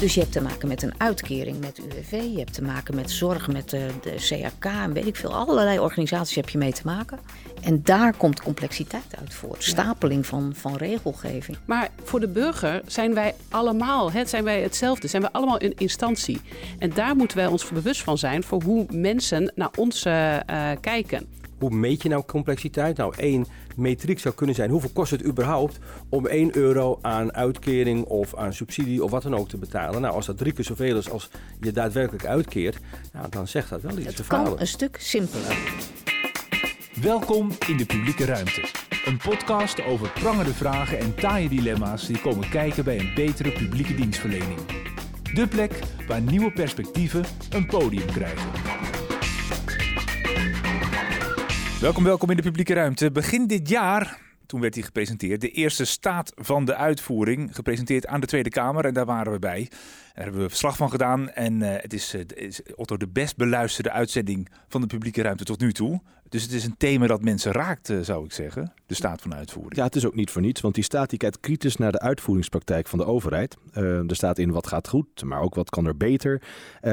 Dus je hebt te maken met een uitkering met UWV, je hebt te maken met zorg met de, de en weet ik veel. Allerlei organisaties heb je mee te maken. En daar komt complexiteit uit voort. Stapeling van, van regelgeving. Maar voor de burger zijn wij allemaal, hè, zijn wij hetzelfde. Zijn we allemaal een instantie. En daar moeten wij ons bewust van zijn voor hoe mensen naar ons uh, kijken. Hoe meet je nou complexiteit? Nou, één metriek zou kunnen zijn: hoeveel kost het überhaupt om 1 euro aan uitkering of aan subsidie of wat dan ook te betalen? Nou, als dat drie keer zoveel is als je daadwerkelijk uitkeert, nou, dan zegt dat wel iets. Het kan een stuk simpeler. Welkom in de publieke ruimte. Een podcast over prangende vragen en taaie dilemma's die komen kijken bij een betere publieke dienstverlening. De plek waar nieuwe perspectieven een podium krijgen. Welkom, welkom in de publieke ruimte. Begin dit jaar, toen werd hij gepresenteerd, de eerste staat van de uitvoering, gepresenteerd aan de Tweede Kamer en daar waren we bij. Daar hebben we verslag van gedaan en uh, het is, uh, is Otto de best beluisterde uitzending van de publieke ruimte tot nu toe. Dus het is een thema dat mensen raakt, uh, zou ik zeggen, de staat van uitvoering. Ja, het is ook niet voor niets, want die staat die kijkt kritisch naar de uitvoeringspraktijk van de overheid. er staat in wat gaat goed, maar ook wat kan er beter.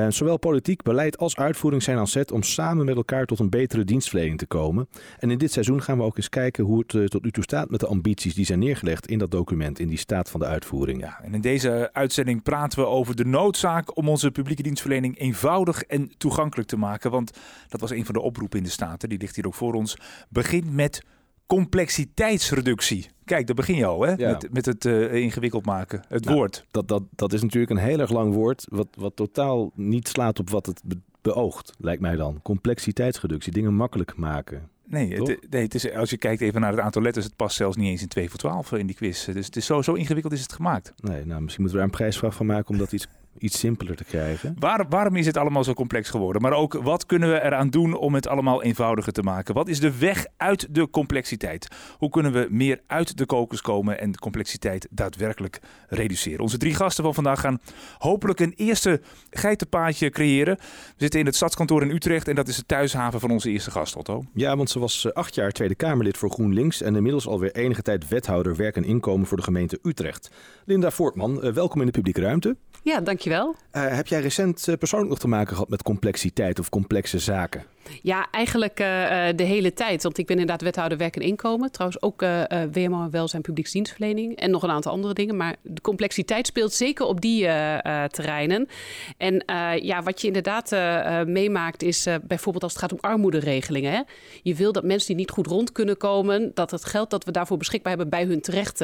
zowel politiek, beleid als uitvoering zijn aan zet om samen met elkaar tot een betere dienstverlening te komen. En in dit seizoen gaan we ook eens kijken hoe het tot nu toe staat met de ambities die zijn neergelegd in dat document, in die staat van de uitvoering. Ja, en in deze uitzending praten we over de noodzaak om onze publieke dienstverlening eenvoudig en toegankelijk te maken. Want dat was een van de oproepen in de Staten, die ligt hier ook voor ons. Begin met complexiteitsreductie. Kijk, daar begin je al, hè? Ja. Met, met het uh, ingewikkeld maken, het nou, woord. Dat, dat, dat is natuurlijk een heel erg lang woord, wat, wat totaal niet slaat op wat het beoogt, lijkt mij dan. Complexiteitsreductie, dingen makkelijk maken. Nee, het, nee het is, als je kijkt even naar het aantal letters, het past zelfs niet eens in 2 voor 12 in die quiz. Dus het is zo, zo ingewikkeld is het gemaakt. Nee, nou, misschien moeten we daar een prijsvraag van maken om dat iets iets simpeler te krijgen. Waar, waarom is het allemaal zo complex geworden? Maar ook wat kunnen we eraan doen om het allemaal eenvoudiger te maken? Wat is de weg uit de complexiteit? Hoe kunnen we meer uit de kokers komen en de complexiteit daadwerkelijk reduceren? Onze drie gasten van vandaag gaan hopelijk een eerste geitenpaadje creëren. We zitten in het stadskantoor in Utrecht en dat is de thuishaven van onze eerste gast, Otto. Ja, want ze was eh, acht jaar Tweede Kamerlid voor GroenLinks en inmiddels alweer enige tijd wethouder werk en inkomen voor de gemeente Utrecht. Linda Voortman, eh, welkom in de publieke ruimte. Ja, dankjewel. Uh, heb jij recent uh, persoonlijk nog te maken gehad met complexiteit of complexe zaken? Ja, eigenlijk uh, de hele tijd. Want ik ben inderdaad wethouder werk en inkomen. Trouwens ook uh, WMO en welzijn publieksdienstverlening. En nog een aantal andere dingen. Maar de complexiteit speelt zeker op die terreinen. En ja, wat je inderdaad meemaakt is bijvoorbeeld als het gaat om armoederegelingen. Hè? Je wil dat mensen die niet goed rond kunnen komen... dat het geld dat we daarvoor beschikbaar hebben bij hun terecht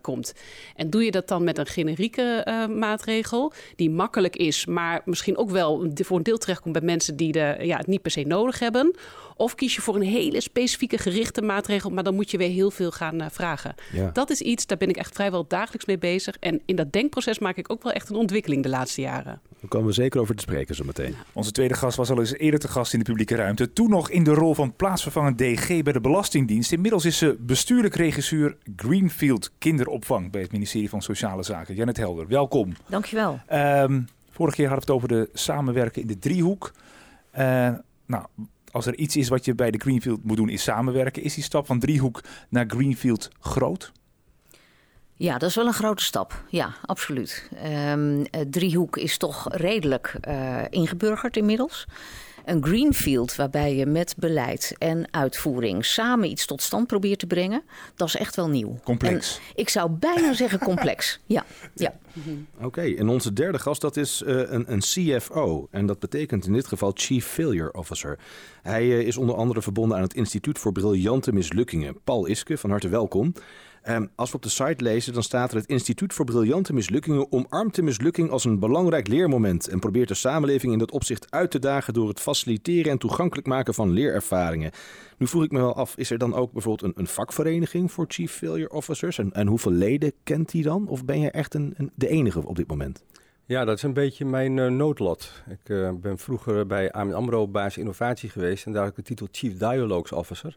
komt. En doe je dat dan met een generieke maatregel... die makkelijk is, maar misschien ook wel voor een deel terechtkomt bij mensen... die de, ja, het niet per se nodig nodig hebben. Of kies je voor een hele specifieke gerichte maatregel, maar dan moet je weer heel veel gaan uh, vragen. Ja. Dat is iets, daar ben ik echt vrijwel dagelijks mee bezig. En in dat denkproces maak ik ook wel echt een ontwikkeling de laatste jaren. Daar komen we zeker over te spreken zo meteen. Onze tweede gast was al eens eerder te gast in de publieke ruimte. Toen nog in de rol van plaatsvervangend DG bij de Belastingdienst. Inmiddels is ze bestuurlijk regisseur Greenfield Kinderopvang bij het ministerie van Sociale Zaken. Janet Helder, welkom. Dankjewel. Um, vorige keer hadden we het over de samenwerken in de driehoek. Uh, nou, als er iets is wat je bij de Greenfield moet doen, is samenwerken. Is die stap van driehoek naar Greenfield groot? Ja, dat is wel een grote stap. Ja, absoluut. Um, driehoek is toch redelijk uh, ingeburgerd inmiddels. Een greenfield waarbij je met beleid en uitvoering samen iets tot stand probeert te brengen, dat is echt wel nieuw. Complex. En ik zou bijna zeggen complex. Ja. ja. Oké, okay, en onze derde gast dat is uh, een, een CFO. En dat betekent in dit geval Chief Failure Officer. Hij uh, is onder andere verbonden aan het Instituut voor Briljante Mislukkingen. Paul Iske, van harte welkom. Um, als we op de site lezen, dan staat er het Instituut voor Briljante Mislukkingen omarmt de mislukking als een belangrijk leermoment en probeert de samenleving in dat opzicht uit te dagen door het faciliteren en toegankelijk maken van leerervaringen. Nu vroeg ik me wel af, is er dan ook bijvoorbeeld een, een vakvereniging voor Chief Failure Officers? En, en hoeveel leden kent die dan? Of ben je echt een, een, de enige op dit moment? Ja, dat is een beetje mijn uh, noodlot. Ik uh, ben vroeger bij AMRO baas innovatie geweest en daar heb ik de titel Chief Dialogues Officer.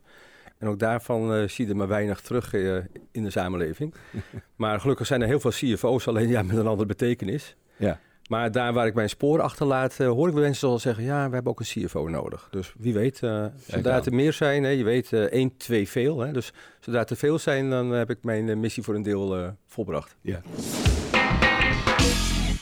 En ook daarvan uh, zie je er maar weinig terug uh, in de samenleving. maar gelukkig zijn er heel veel CFO's, alleen ja, met een andere betekenis. Ja. Maar daar waar ik mijn spoor achterlaat, uh, hoor ik mensen al zeggen... ja, we hebben ook een CFO nodig. Dus wie weet, zodra er meer zijn, hè, je weet, één, twee veel. Hè, dus zodra er veel zijn, dan heb ik mijn missie voor een deel volbracht. Ja.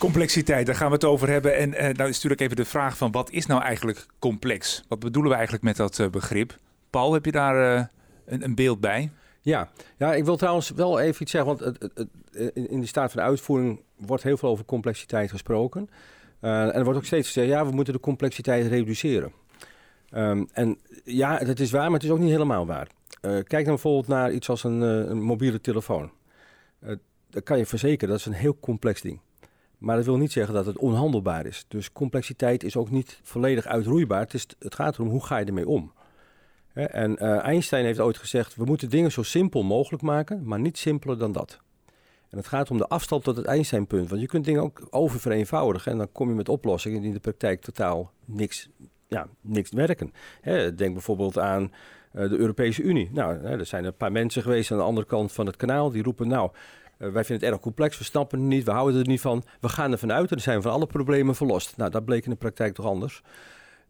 Complexiteit, daar gaan we het over hebben. En uh, nou is natuurlijk even de vraag van wat is nou eigenlijk complex? Wat bedoelen we eigenlijk met dat uh, begrip? Paul, heb je daar uh, een, een, beeld bij? Ja. ja, ik wil trouwens wel even iets zeggen, want het, het, in de staat van uitvoering wordt heel veel over complexiteit gesproken. en er wordt ook steeds gezegd, ja, we moeten de complexiteit reduceren. Um, en ja, dat is waar, maar het is ook niet helemaal waar. kijk dan bijvoorbeeld naar iets als een, een mobiele telefoon. dat kan je verzekeren, dat is een heel complex ding. Maar dat wil niet zeggen dat het onhandelbaar is. Dus complexiteit is ook niet volledig uitroeibaar. Het, is, het gaat erom hoe ga je ermee om. En uh, Einstein heeft ooit gezegd: we moeten dingen zo simpel mogelijk maken, maar niet simpeler dan dat. En het gaat om de afstand tot het Einstein-punt. Want je kunt dingen ook oververeenvoudigen en dan kom je met oplossingen die in de praktijk totaal niks, ja, niks werken. denk bijvoorbeeld aan uh, de Europese Unie. Nou, er zijn een paar mensen geweest aan de andere kant van het kanaal die roepen: Nou, uh, wij vinden het erg complex, we snappen het niet, we houden er niet van. We gaan er vanuit en dan zijn van alle problemen verlost. Nou, dat bleek in de praktijk toch anders.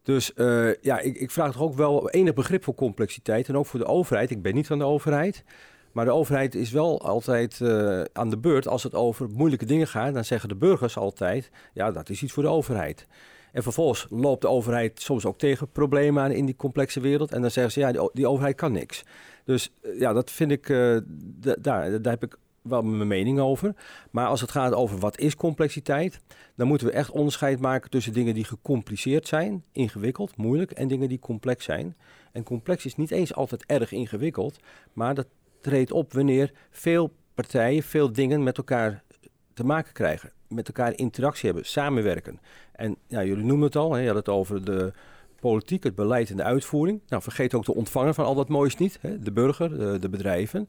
Dus uh, ja, ik, ik, vraag toch ook wel enig begrip voor complexiteit en ook voor de overheid. Ik ben niet van de overheid. Maar de overheid is wel altijd uh, aan de beurt als het over moeilijke dingen gaat. Dan zeggen de burgers altijd, ja, dat is iets voor de overheid. En vervolgens loopt de overheid soms ook tegen problemen aan in die complexe wereld. En dan zeggen ze, ja, die, overheid kan niks. Dus ja, dat vind ik, daar, daar heb ik wel mijn mening over. Maar als het gaat over wat is complexiteit, dan moeten we echt onderscheid maken tussen dingen die gecompliceerd zijn, ingewikkeld, moeilijk, en dingen die complex zijn. En complex is niet eens altijd erg ingewikkeld, maar dat treedt op wanneer veel partijen, veel dingen met elkaar te maken krijgen, met elkaar interactie hebben, samenwerken. En ja, jullie noemen het al, hè, je had het over de politiek, het beleid en de uitvoering. Nou, vergeet ook de ontvanger van al dat moois niet, hè, de burger, de, de bedrijven.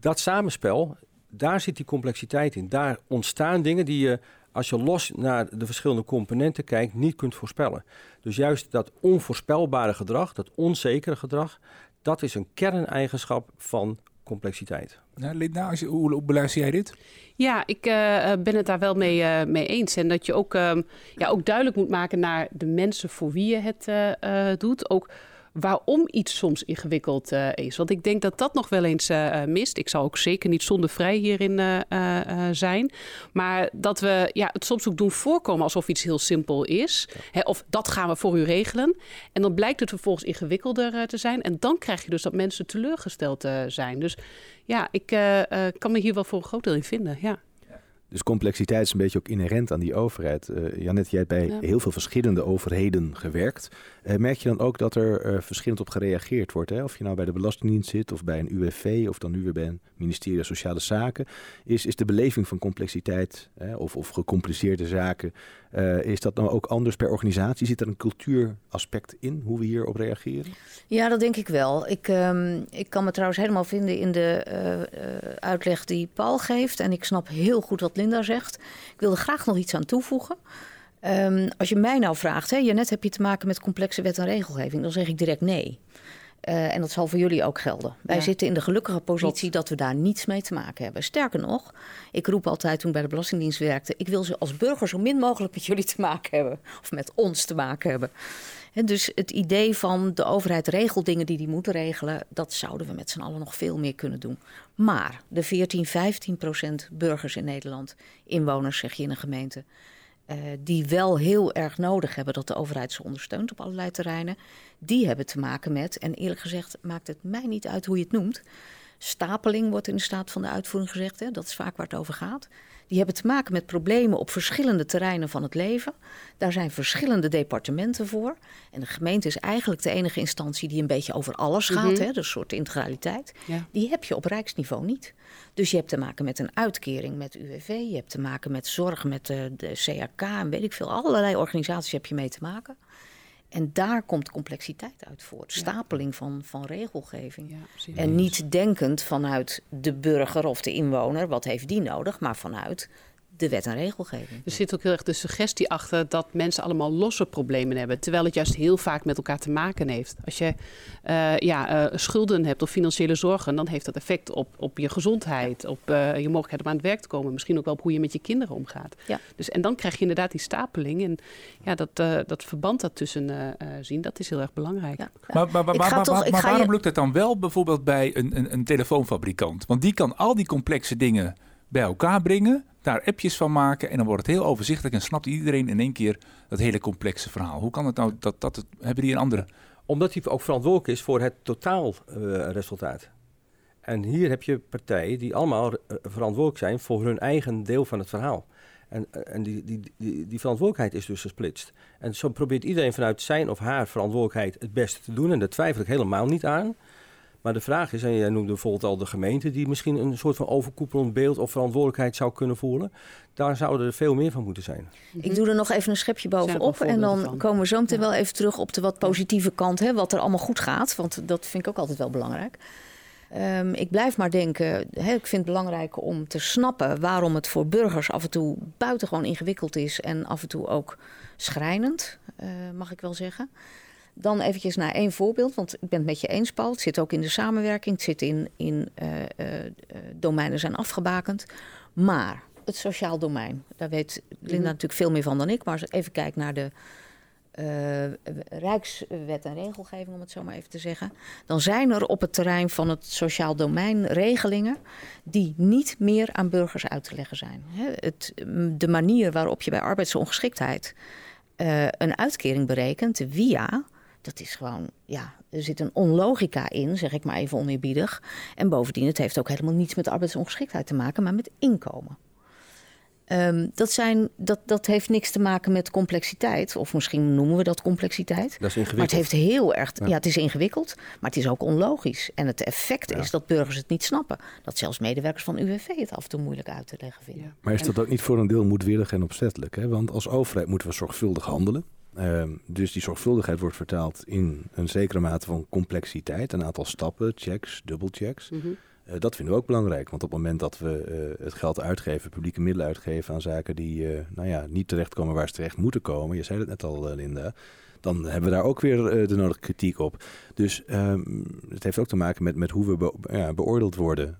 Dat samenspel daar zit die complexiteit in. Daar ontstaan dingen die je, als je los naar de verschillende componenten kijkt, niet kunt voorspellen. Dus juist dat onvoorspelbare gedrag, dat onzekere gedrag, dat is een kerneigenschap van complexiteit. Nou, Linda, als je, hoe, hoe beluister jij dit? Ja, ik uh, ben het daar wel mee, uh, mee eens. En dat je ook, uh, ja, ook duidelijk moet maken naar de mensen voor wie je het doet. Ook waarom iets soms ingewikkeld uh, is. Want ik denk dat dat nog wel eens uh, mist. Ik zal ook zeker niet zondevrij hierin uh, zijn. Maar dat we ja, het soms ook doen voorkomen alsof iets heel simpel is. Hè, of dat gaan we voor u regelen. En dan blijkt het vervolgens ingewikkelder te zijn. En dan krijg je dus dat mensen teleurgesteld zijn. Dus ja, ik kan me hier wel voor een groot deel in vinden. Ja. Dus complexiteit is een beetje ook inherent aan die overheid. Uh, Janet, jij hebt bij heel veel verschillende overheden gewerkt. Uh, merk je dan ook dat er uh, verschillend op gereageerd wordt? Hè? Of je nou bij de Belastingdienst zit of bij een UWV of dan nu weer bij een ministerie Sociale Zaken. Is, is de beleving van complexiteit hè, of, of gecompliceerde zaken, is dat nou ook anders per organisatie? Zit er een cultuuraspect in hoe we hierop reageren? Ja, dat denk ik wel. Ik, um, ik kan me trouwens helemaal vinden in de uitleg die Paul geeft. En ik snap heel goed wat Linda zegt. Ik wil er graag nog iets aan toevoegen. Um, als je mij nou vraagt, hè, net heb je te maken met complexe wet en regelgeving, dan zeg ik direct nee. Uh, en dat zal voor jullie ook gelden. Wij ja. zitten in de gelukkige positie dat we daar niets mee te maken hebben. Sterker nog, ik roep altijd toen ik bij de Belastingdienst werkte: ik wil ze als burger zo min mogelijk met jullie te maken hebben. Of met ons te maken hebben. En dus het idee van de overheid regelt dingen die die moeten regelen, dat zouden we met z'n allen nog veel meer kunnen doen. Maar de 14, 15 procent burgers in Nederland, inwoners zeg je in een gemeente, uh, die wel heel erg nodig hebben dat de overheid ze ondersteunt op allerlei terreinen, die hebben te maken met, en eerlijk gezegd maakt het mij niet uit hoe je het noemt, stapeling wordt in de staat van de uitvoering gezegd, hè, dat is vaak waar het over gaat. Die hebben te maken met problemen op verschillende terreinen van het leven. Daar zijn verschillende departementen voor. En de gemeente is eigenlijk de enige instantie die een beetje over alles gaat. Mm -hmm. hè, dus een soort integraliteit. Ja. Die heb je op rijksniveau niet. Dus je hebt te maken met een uitkering met UWV. Je hebt te maken met zorg met de, de CAK en weet ik veel. Allerlei organisaties heb je mee te maken. En daar komt complexiteit uit voort. Stapeling van, van regelgeving. Ja, en niet denkend vanuit de burger of de inwoner, wat heeft die nodig, maar vanuit de wet en regelgeving. Er zit ook heel erg de suggestie achter dat mensen allemaal losse problemen hebben. Terwijl het juist heel vaak met elkaar te maken heeft. Als je uh, ja, uh, schulden hebt of financiële zorgen, dan heeft dat effect op, op je gezondheid, op uh, je mogelijkheid om aan het werk te komen. Misschien ook wel op hoe je met je kinderen omgaat. Ja. Dus, en dan krijg je inderdaad die stapeling. En ja, dat, dat verband daartussen zien, dat is heel erg belangrijk. Ja. Maar, maar, maar, maar, toch, maar waarom je... lukt het dan wel bijvoorbeeld bij een, een, een telefoonfabrikant? Want die kan al die complexe dingen bij elkaar brengen, daar appjes van maken en dan wordt het heel overzichtelijk en snapt iedereen in één keer dat hele complexe verhaal. Hoe kan het nou dat, dat het, hebben die een andere... Omdat hij ook verantwoordelijk is voor het totaalresultaat. en hier heb je partijen die allemaal verantwoordelijk zijn voor hun eigen deel van het verhaal. En, en die, die, die, die, verantwoordelijkheid is dus gesplitst. En zo probeert iedereen vanuit zijn of haar verantwoordelijkheid het beste te doen. En daar twijfel ik helemaal niet aan. Maar de vraag is, en jij noemde bijvoorbeeld al de gemeente, die misschien een soort van overkoepelend beeld of verantwoordelijkheid zou kunnen voelen. Daar zouden er veel meer van moeten zijn. Ik doe er nog even een schepje bovenop. En dan komen we zo meteen wel even terug op de wat positieve kant, hè, wat er allemaal goed gaat. Want dat vind ik ook altijd wel belangrijk. Um, ik blijf maar denken, hè, ik vind het belangrijk om te snappen waarom het voor burgers af en toe buitengewoon ingewikkeld is en af en toe ook schrijnend, uh, mag ik wel zeggen. Dan eventjes naar één voorbeeld, want ik ben het met je eens, Paul. Het zit ook in de samenwerking, het zit in, in uh, uh, domeinen zijn afgebakend. Maar het sociaal domein, daar weet Linda mm natuurlijk veel meer van dan ik. Maar als ik even kijk naar de uh, Rijkswet en regelgeving, om het zo maar even te zeggen. Dan zijn er op het terrein van het sociaal domein regelingen die niet meer aan burgers uit te leggen zijn. het, de manier waarop je bij arbeidsongeschiktheid uh, een uitkering berekent via. Dat is gewoon, ja, er zit een onlogica in, zeg ik maar even oneerbiedig. En bovendien, het heeft ook helemaal niets met arbeidsongeschiktheid te maken, maar met inkomen. Um, dat, zijn, dat, dat heeft niks te maken met complexiteit. Of misschien noemen we dat complexiteit. Dat is ingewikkeld. Maar het heeft heel erg. Ja. het is ingewikkeld, maar het is ook onlogisch. En het effect is dat burgers het niet snappen. Dat zelfs medewerkers van UWV het af en toe moeilijk uit te leggen vinden. Ja. Maar is dat ook niet voor een deel moedwillig en opzettelijk? Hè? Want als overheid moeten we zorgvuldig handelen. Um, dus die zorgvuldigheid wordt vertaald in een zekere mate van complexiteit. Een aantal stappen, checks, dubbelchecks. Mm uh, dat vinden we ook belangrijk, want op het moment dat we uh, het geld uitgeven, publieke middelen uitgeven aan zaken die uh, nou ja, niet terechtkomen waar ze terecht moeten komen, je zei het net al, Linda, dan hebben we daar ook weer de nodige kritiek op. Dus um, het heeft ook te maken met, met hoe we ja, beoordeeld worden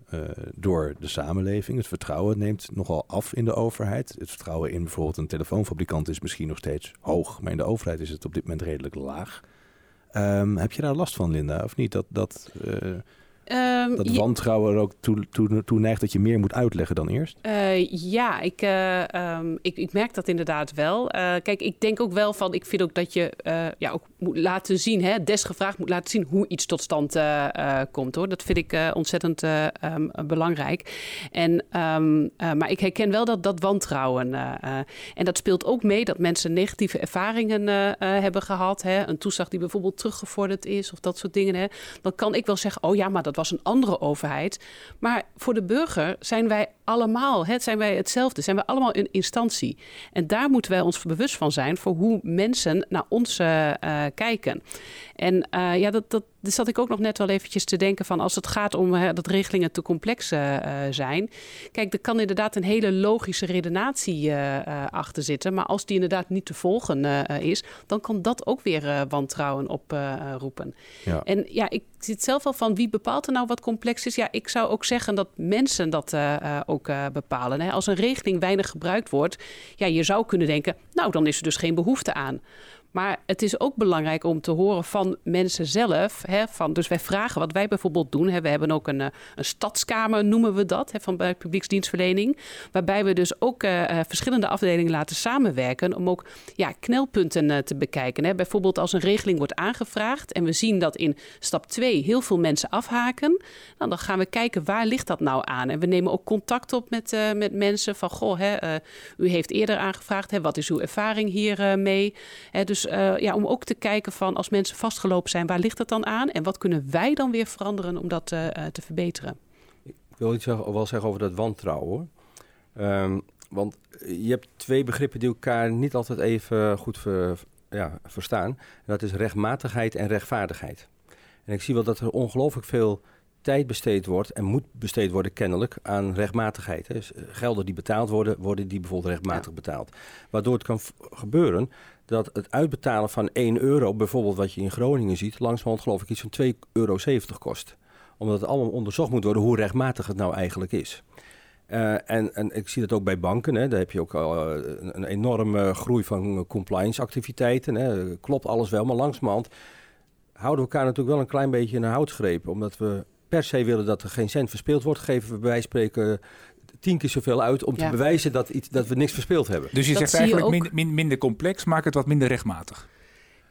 door de samenleving. Het vertrouwen neemt nogal af in de overheid. Het vertrouwen in bijvoorbeeld een telefoonfabrikant is misschien nog steeds hoog, maar in de overheid is het op dit moment redelijk laag. Um, heb je daar last van, Linda, of niet? Dat, dat Um, dat wantrouwen er ook toe, toe, toe, neigt dat je meer moet uitleggen dan eerst? Uh, ja, ik, uh, um, ik, ik, merk dat inderdaad wel. Uh, kijk, ik denk ook wel van, ik vind ook dat je ja, ook moet laten zien, hè, desgevraagd moet laten zien hoe iets tot stand komt. Hoor. Dat vind ik ontzettend um, belangrijk. En, maar ik herken wel dat, dat wantrouwen. en dat speelt ook mee dat mensen negatieve ervaringen hebben gehad. Hè, een toeslag die bijvoorbeeld teruggevorderd is of dat soort dingen. Hè. Dan kan ik wel zeggen, oh ja, maar dat was een andere overheid. Maar voor de burger zijn wij allemaal, het zijn wij hetzelfde, zijn wij allemaal een instantie. En daar moeten wij ons bewust van zijn voor hoe mensen naar ons uh, kijken. En uh, ja, dat, dat, dus zat ik ook nog net wel eventjes te denken van als het gaat om hè, dat regelingen te complex uh, zijn. Kijk, er kan inderdaad een hele logische redenatie uh, achter zitten. Maar als die inderdaad niet te volgen is, dan kan dat ook weer wantrouwen oproepen. Ja. En ja, ik zit zelf al van wie bepaalt er nou wat complex is. Ja, ik zou ook zeggen dat mensen dat ook bepalen. Hè. Als een regeling weinig gebruikt wordt, ja, je zou kunnen denken, nou dan is er dus geen behoefte aan. Maar het is ook belangrijk om te horen van mensen zelf. Hè, van, dus wij vragen wat wij bijvoorbeeld doen. Hè, we hebben ook een, eh, een stadskamer, noemen we dat, hè, van bij publieksdienstverlening. Waarbij we dus ook uh, verschillende afdelingen laten samenwerken. Om ook ja, knelpunten te bekijken. Hè. Bijvoorbeeld als een regeling wordt aangevraagd. En we zien dat in stap 2 heel veel mensen afhaken. Nou, dan gaan we kijken waar ligt dat nou aan. En we nemen ook contact op met, met mensen. Van goh, hè, u heeft eerder aangevraagd. Hè, wat is uw ervaring hiermee? mee? dus dus uh, ja, om ook te kijken van als mensen vastgelopen zijn, waar ligt dat dan aan? En wat kunnen wij dan weer veranderen om dat uh, te verbeteren? Ik wil iets zeggen, wel zeggen over dat wantrouwen. Um, want je hebt twee begrippen die elkaar niet altijd even goed ver, ja, verstaan. En dat is rechtmatigheid en rechtvaardigheid. En ik zie wel dat er ongelooflijk veel tijd besteed wordt en moet besteed worden kennelijk aan rechtmatigheid. Dus gelden die betaald worden, worden die bijvoorbeeld rechtmatig betaald. Waardoor het kan gebeuren dat het uitbetalen van 1 euro, bijvoorbeeld wat je in Groningen ziet, langzamerhand geloof ik iets van 2,70 euro kost. Omdat het allemaal onderzocht moet worden hoe rechtmatig het nou eigenlijk is. Uh, en, en ik zie dat ook bij banken. Hè. Daar heb je ook al uh, een, enorme groei van compliance activiteiten. Hè. Klopt alles wel, maar langzamerhand houden we elkaar natuurlijk wel een klein beetje in een houtgreep. Omdat we per se willen dat er geen cent verspeeld wordt. Geven we bij spreken tien keer zoveel uit om te bewijzen dat, iets, dat we niks verspeeld hebben. Dus je Dat zegt je eigenlijk ook. min- min- minder complex, maak het wat minder rechtmatig.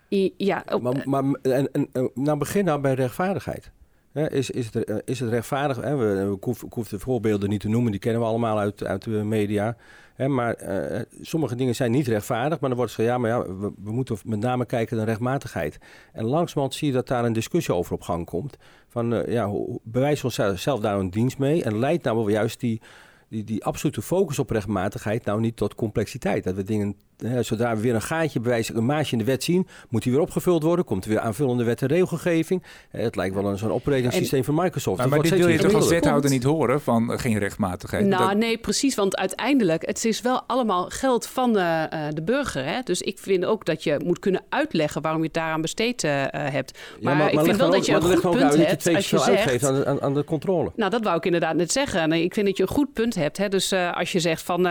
I- Ja, op- Maar, maar en, en, nou begin nou bij rechtvaardigheid. Hè, is, is, het, eh, is het rechtvaardig? Hè, we, ik, hoef, ik hoef de voorbeelden niet te noemen, die kennen we allemaal uit, uit de media. Hè, maar eh, sommige dingen zijn niet rechtvaardig, maar dan wordt gezegd, ja, maar ja, we, we moeten met name kijken naar rechtmatigheid. En langzamerhand zie je dat daar een discussie over op gang komt. Van, eh, ja, hoe- bewijs onszelf zelf daar een dienst mee en leidt nou wel juist die, die, die absolute focus op rechtmatigheid nou niet tot complexiteit. Dat we dingen, hè, zodra we weer een gaatje bewijzen, een maatje in de wet zien, moet die weer opgevuld worden. Komt er weer aanvullende wet en regelgeving. Eh, het lijkt wel een zo'n operating systeem van Microsoft. Maar, maar dit wil je toch als wethouder niet horen van eh, geen rechtmatigheid? Nou, Dat- nee, precies. Want uiteindelijk, het is wel allemaal geld van eh, eh, de burger. Hè? Dus ik vind ook dat je moet kunnen uitleggen waarom je het daaraan besteed hebt. Maar, Ja, ik vind wel dan dat je ook- een maar goed ook punt hebt als je zegt... uitgeeft aan, de- aan, aan de controle. Nou, dat wou ik inderdaad net zeggen. Nee, ik vind dat je een goed punt hebt. Hè? Dus eh, als je zegt van,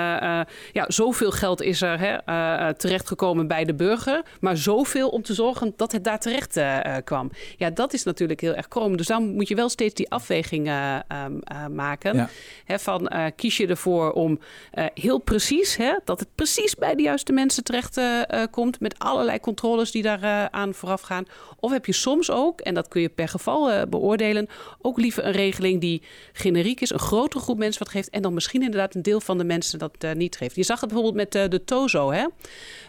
ja, zoveel geld is er hè, eh, terechtgekomen bij de burger, maar zoveel om te zorgen dat het daar terecht eh, kwam. Ja, dat is natuurlijk heel erg krom. Dus dan moet je wel steeds die afweging eh, ehm, eh, maken. Ja. Hè, van kies je ervoor om heel precies, hè, dat het precies bij de juiste mensen terecht komt, met allerlei controles die daar aan vooraf gaan. Of heb je soms ook, en dat kun je per geval beoordelen, ook liever een regeling die generiek is, een grotere groep mensen wat geeft, en dan misschien inderdaad een deel van de mensen dat niet geeft. Je zag het bijvoorbeeld met de Tozo, hè?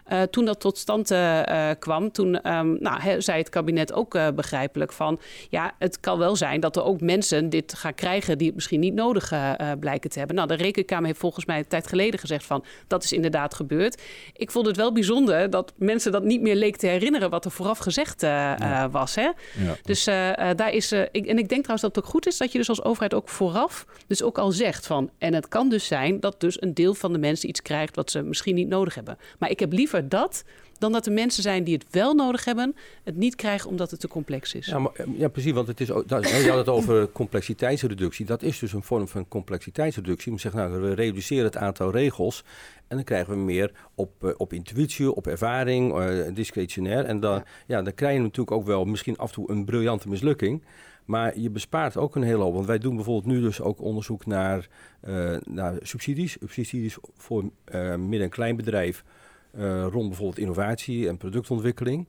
Eh, toen dat tot stand eh, eh, kwam, toen ehm, nou, zei het kabinet ook begrijpelijk van... ja, het kan wel zijn dat er ook mensen dit gaan krijgen... die het misschien niet nodig blijken te hebben. Nou, de Rekenkamer heeft volgens mij een tijd geleden gezegd van... dat is inderdaad gebeurd. Ik vond het wel bijzonder dat mensen dat niet meer leek te herinneren... wat er vooraf gezegd was, hè? Ja. Dus daar is. ik, en ik denk trouwens dat het ook goed is dat je dus als overheid ook vooraf. dus ook al zegt van. En het kan dus zijn dat dus een deel van de mensen iets krijgt. wat ze misschien niet nodig hebben. Maar ik heb liever dat. dan dat er mensen zijn die het wel nodig hebben. het niet krijgen omdat het te complex is. Ja, maar, eh, ja, precies, want het is, dat, je had het over complexiteitsreductie. Dat is dus een vorm van complexiteitsreductie. Je zeggen, nou, we reduceren het aantal regels en dan krijgen we meer op, eh, op intuïtie, op ervaring, eh, discretionair. En dan, ja. dan krijg je natuurlijk ook wel misschien af en toe een briljante mislukking. Maar je bespaart ook een hele hoop. Want wij doen bijvoorbeeld nu dus ook onderzoek naar, naar subsidies. Subsidies voor midden- en kleinbedrijf rond bijvoorbeeld innovatie en productontwikkeling.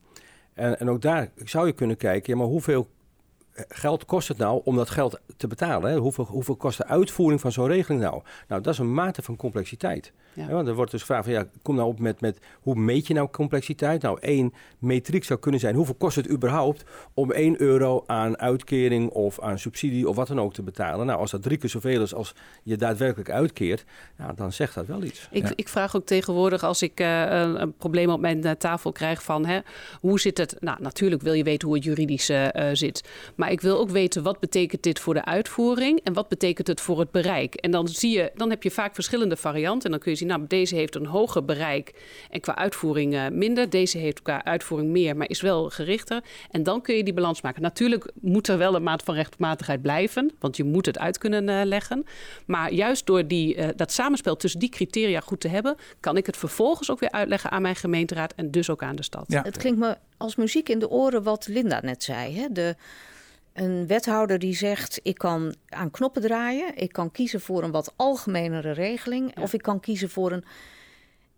En, en ook daar zou je kunnen kijken, ja, maar hoeveel geld kost het nou om dat geld te betalen? Hè? Hoeveel, hoeveel kost de uitvoering van zo'n regeling nou? Nou, dat is een mate van complexiteit. Ja. Want er wordt dus gevraagd van, ja, kom nou op met, met hoe meet je nou complexiteit? Nou, één metriek zou kunnen zijn, hoeveel kost het überhaupt om 1 euro aan uitkering of aan subsidie of wat dan ook te betalen? Nou, als dat drie keer zoveel is als je daadwerkelijk uitkeert, ja, dan zegt dat wel iets. Ik, Ja. ik vraag ook tegenwoordig als ik eh, een, een probleem op mijn eh, tafel krijg van hè, hoe zit het? Nou, natuurlijk wil je weten hoe het juridisch eh, zit. Maar ik wil ook weten wat betekent dit voor de uitvoering en wat betekent het voor het bereik. En dan zie je, dan heb je vaak verschillende varianten. En dan kun je zien, nou, deze heeft een hoger bereik en qua uitvoering eh, minder. Deze heeft qua uitvoering meer, maar is wel gerichter. En dan kun je die balans maken. Natuurlijk moet er wel een maat van rechtmatigheid blijven, want je moet het uit kunnen eh, leggen. Maar juist door die, eh, dat samenspel tussen die criteria goed te hebben, kan ik het vervolgens ook weer uitleggen aan mijn gemeenteraad en dus ook aan de stad. Ja. Het klinkt me als muziek in de oren wat Linda net zei. Hè? De, een wethouder die zegt: ik kan aan knoppen draaien, ik kan kiezen voor een wat algemenere regeling, Ja. of ik kan kiezen voor een.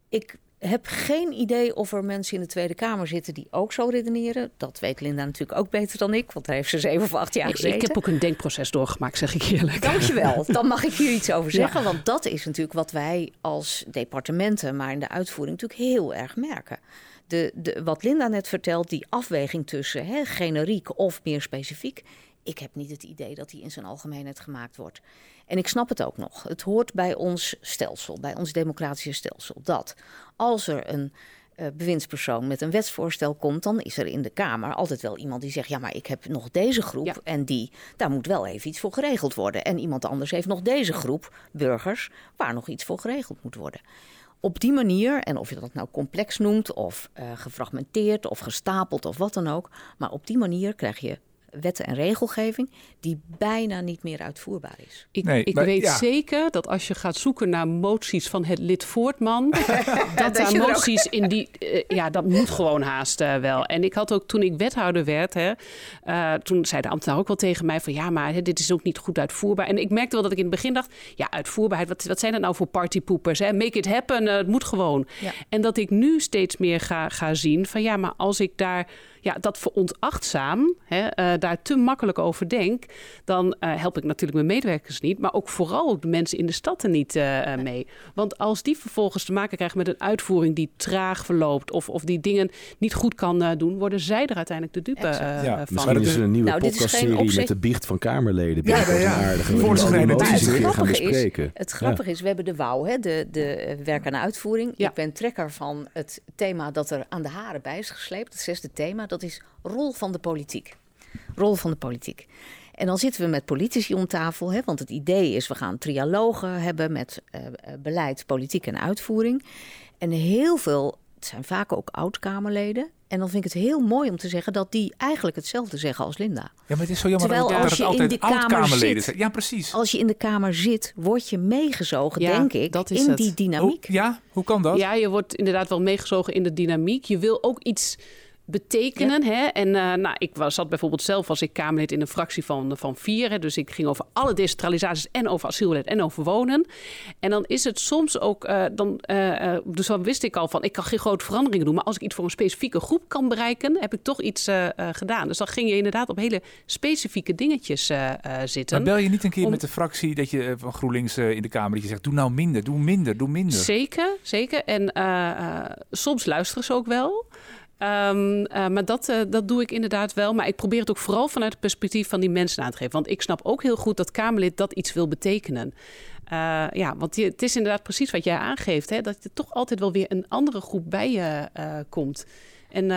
Ik heb geen idee of er mensen in de Tweede Kamer zitten die ook zo redeneren. Dat weet Linda natuurlijk ook beter dan ik, want daar heeft ze zeven of acht jaar Ik, gezeten. ik heb ook een denkproces doorgemaakt, zeg ik eerlijk. Dankjewel. Dan mag ik hier iets over Ja. zeggen. Want dat is natuurlijk wat wij als departementen, maar in de uitvoering natuurlijk heel erg merken. De, de, wat Linda net vertelt, die afweging tussen hè, generiek of meer specifiek. Ik heb niet het idee dat die in zijn algemeenheid gemaakt wordt. En ik snap het ook nog. Het hoort bij ons stelsel, bij ons democratische stelsel, dat als er een eh, bewindspersoon met een wetsvoorstel komt, dan is er in de Kamer altijd wel iemand die zegt: Ja, maar ik heb nog deze groep Ja. en die, daar moet wel even iets voor geregeld worden. En iemand anders heeft nog deze groep burgers waar nog iets voor geregeld moet worden. Op die manier, en of je dat nou complex noemt, of eh, gefragmenteerd, of gestapeld, of wat dan ook, maar op die manier krijg je wetten en regelgeving die bijna niet meer uitvoerbaar is. Ik, Nee, ik maar weet ja. zeker dat als je gaat zoeken naar moties van het lid Voortman, dat Dat daar er moties in die, eh, ja, dat moet gewoon haast eh, wel. En ik had ook toen ik wethouder werd, hè, eh, toen zei de ambtenaar ook wel tegen mij van ja, maar hè, dit is ook niet goed uitvoerbaar. En ik merkte wel dat ik in het begin dacht, ja, uitvoerbaarheid, wat, wat zijn dat nou voor partypoepers? Hè? Make it happen, het moet gewoon. Ja. En dat ik nu steeds meer ga, ga zien van ja, maar als ik daar ja, dat veronachtzaam, hè, eh, daar te makkelijk over denk, dan eh, help ik natuurlijk mijn medewerkers niet, maar ook vooral ook de mensen in de stad er niet eh, mee. Want als die vervolgens te maken krijgen met een uitvoering die traag verloopt of, of die dingen niet goed kan eh, doen, worden zij er uiteindelijk de dupe eh, Ja, van. Misschien Maar is er een nieuwe Nou, podcastserie met de biecht van Kamerleden. Ja, ja, ja. aardige. Voor een het keer gaan grappige is- bespreken. Het Ja. grappige is, we hebben de WOW, hè, de, de werk aan uitvoering. Ja. Ik ben trekker van het thema dat er aan de haren bij is gesleept. Het zesde thema, dat is rol van de politiek. Rol van de politiek. En dan zitten we met politici om tafel, hè, want het idee is, we gaan trialogen hebben met eh, eh, beleid, politiek en uitvoering. En heel veel, het zijn vaak ook oud-Kamerleden. En dan vind ik het heel mooi om te zeggen dat die eigenlijk hetzelfde zeggen als Linda. Ja, maar het is zo jammer Terwijl dat als je in altijd de Kamer zit- zijn. Ja, precies. Als je in de Kamer zit, word je meegezogen, Ja, denk ik, dat is in het. die dynamiek. Hoe, ja, hoe kan dat? Ja, je wordt inderdaad wel meegezogen in de dynamiek. Je wil ook iets betekenen. Hè? En eh, nou, ik was, zat bijvoorbeeld zelf als ik Kamerlid in een fractie van, van vier. Hè? Dus ik ging over alle decentralisaties en over asielbeleid en over wonen. En dan is het soms ook, eh, dan, eh, dus dan wist ik al van, ik kan geen grote veranderingen doen. Maar als ik iets voor een specifieke groep kan bereiken, heb ik toch iets gedaan. Dus dan ging je inderdaad op hele specifieke dingetjes zitten. Maar bel je niet een keer Om- met de fractie dat je van GroenLinks in de Kamer dat je zegt, doe nou minder, doe minder, doe minder. Zeker, zeker. En soms luisteren ze ook wel. Ehm, eh, maar dat, eh, dat doe ik inderdaad wel. Maar ik probeer het ook vooral vanuit het perspectief van die mensen aan te geven. Want ik snap ook heel goed dat Kamerlid dat iets wil betekenen. Eh, ja, want je- het is inderdaad precies wat jij aangeeft. Hè, dat er toch altijd wel weer een andere groep bij je komt. En,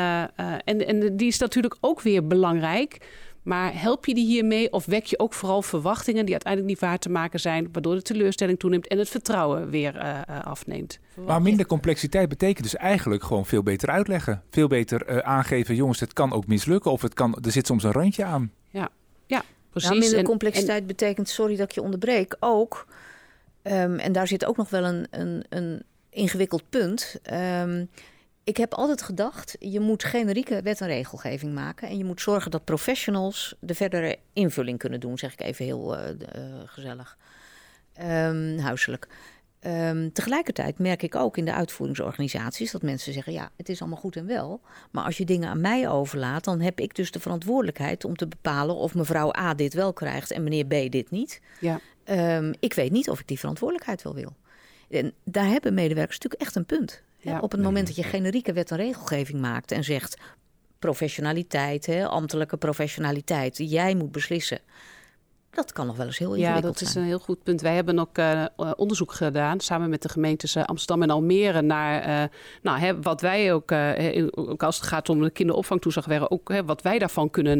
en, en die is natuurlijk ook weer belangrijk. Maar help je die hiermee of wek je ook vooral verwachtingen die uiteindelijk niet waar te maken zijn, waardoor de teleurstelling toeneemt en het vertrouwen weer eh, eh, afneemt? Maar minder complexiteit betekent dus eigenlijk gewoon veel beter uitleggen. Veel beter eh, aangeven, jongens, het kan ook mislukken of het kan, er zit soms een randje aan. Precies. Nou, minder En- complexiteit betekent, sorry dat ik je onderbreek, ook, ehm, en daar zit ook nog wel een, een, een ingewikkeld punt. Ehm, ik heb altijd gedacht, je moet generieke wet en regelgeving maken. En je moet zorgen dat professionals de verdere invulling kunnen doen, zeg ik even heel eh, eh, gezellig, Ehm, huiselijk. Ehm, tegelijkertijd merk ik ook in de uitvoeringsorganisaties dat mensen zeggen: ja, het is allemaal goed en wel. Maar als je dingen aan mij overlaat, dan heb ik dus de verantwoordelijkheid om te bepalen of mevrouw A dit wel krijgt en meneer B dit niet. Ja. Ehm, ik weet niet of ik die verantwoordelijkheid wel wil. En daar hebben medewerkers natuurlijk echt een punt. Ja. Op het moment dat je generieke wet en regelgeving maakt en zegt professionaliteit, hè, ambtelijke professionaliteit, jij moet beslissen. Dat kan nog wel eens heel Ja, ingewikkeld dat is zijn. een heel goed punt. Wij hebben ook eh, eh, onderzoek gedaan samen met de gemeentes eh, Amsterdam en Almere naar nou, hè, wat wij ook, ook als het gaat om de kinderopvangtoeslag, werden ook hè, wat wij daarvan kunnen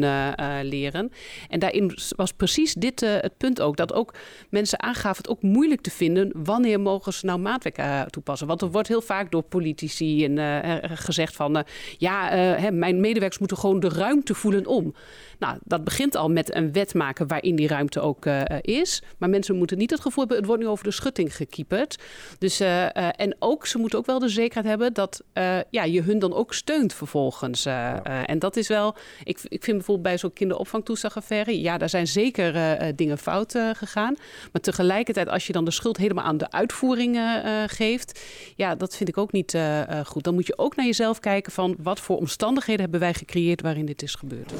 leren. En daarin was precies dit het punt ook. Dat ook mensen aangaven het ook moeilijk te vinden wanneer mogen ze nou maatwerk toepassen. Want er wordt heel vaak door politici en, gezegd van ja, hè, mijn medewerkers moeten gewoon de ruimte voelen om. Nou, dat begint al met een wet maken waarin die ruimte ook eh, eh, is. Maar mensen moeten niet het gevoel hebben, het wordt nu over de schutting gekieperd. Dus, eh, en ook, ze moeten ook wel de zekerheid hebben dat ja, je hun dan ook steunt vervolgens. en dat is wel, ik, ik vind bijvoorbeeld bij zo'n kinderopvangtoeslagaffaire, ja, daar zijn zeker dingen fout gegaan. Maar tegelijkertijd, als je dan de schuld helemaal aan de uitvoering geeft, ja, dat vind ik ook niet goed. Dan moet je ook naar jezelf kijken van wat voor omstandigheden hebben wij gecreëerd waarin dit is gebeurd.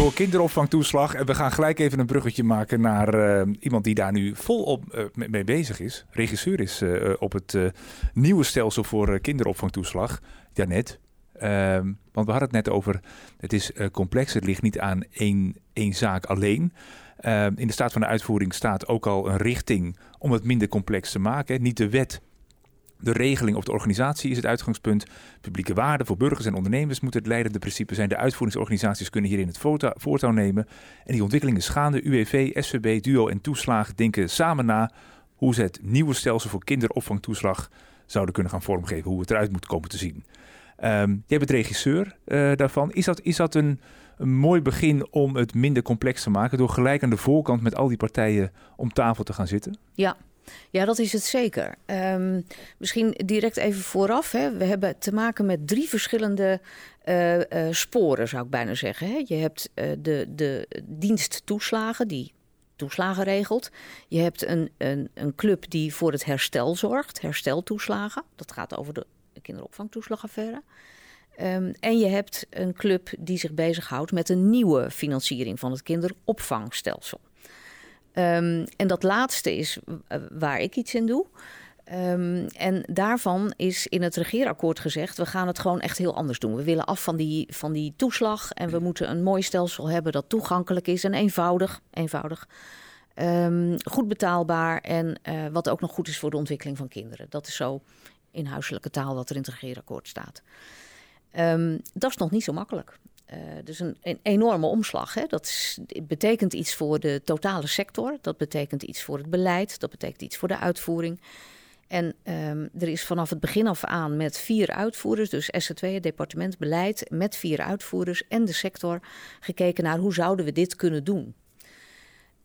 Ik hoor kinderopvangtoeslag en we gaan gelijk even een bruggetje maken naar eh, iemand die daar nu volop eh, mee bezig is. Regisseur is eh, op het nieuwe stelsel voor kinderopvangtoeslag. Janet, Ehm, want we hadden het net over, het is complex, het ligt niet aan één, één zaak alleen. Ehm, in de staat van de uitvoering staat ook al een richting om het minder complex te maken. Niet de wet, de regeling of de organisatie is het uitgangspunt. Publieke waarden voor burgers en ondernemers moeten het leidende principe zijn. De uitvoeringsorganisaties kunnen hierin het voortouw, nemen. En die ontwikkeling is gaande. UWV, SVB, DUO en Toeslagen denken samen na hoe ze het nieuwe stelsel voor kinderopvangtoeslag zouden kunnen gaan vormgeven. Hoe het eruit moet komen te zien. Ehm, jij bent regisseur uh, daarvan. Is dat, is dat een, een mooi begin om het minder complex te maken... door gelijk aan de voorkant met al die partijen om tafel te gaan zitten? Ja, ja, dat is het zeker. Um, misschien direct even vooraf. Hè. We hebben te maken met drie verschillende uh, uh, sporen, zou ik bijna zeggen. Hè. Je hebt uh, de, de diensttoeslagen, die toeslagen regelt. Je hebt een, een, een club die voor het herstel zorgt, hersteltoeslagen. Dat gaat over de kinderopvangtoeslagaffaire. Um, en je hebt een club die zich bezighoudt met een nieuwe financiering van het kinderopvangstelsel. Um, en dat laatste is waar ik iets in doe. Um, en daarvan is in het regeerakkoord gezegd: we gaan het gewoon echt heel anders doen. We willen af van die, van die toeslag en we moeten een mooi stelsel hebben dat toegankelijk is en eenvoudig. eenvoudig. Um, goed betaalbaar en uh, wat ook nog goed is voor de ontwikkeling van kinderen. Dat is zo in huiselijke taal wat er in het regeerakkoord staat. Um, dat is nog niet zo makkelijk. Uh, dus een, een, enorme omslag. Hè? Dat betekent iets voor de totale sector. Dat betekent iets voor het beleid. Dat betekent iets voor de uitvoering. En um, er is vanaf het begin af aan met vier uitvoerders, dus SC2, het departement beleid, met vier uitvoerders en de sector gekeken naar hoe zouden we dit kunnen doen.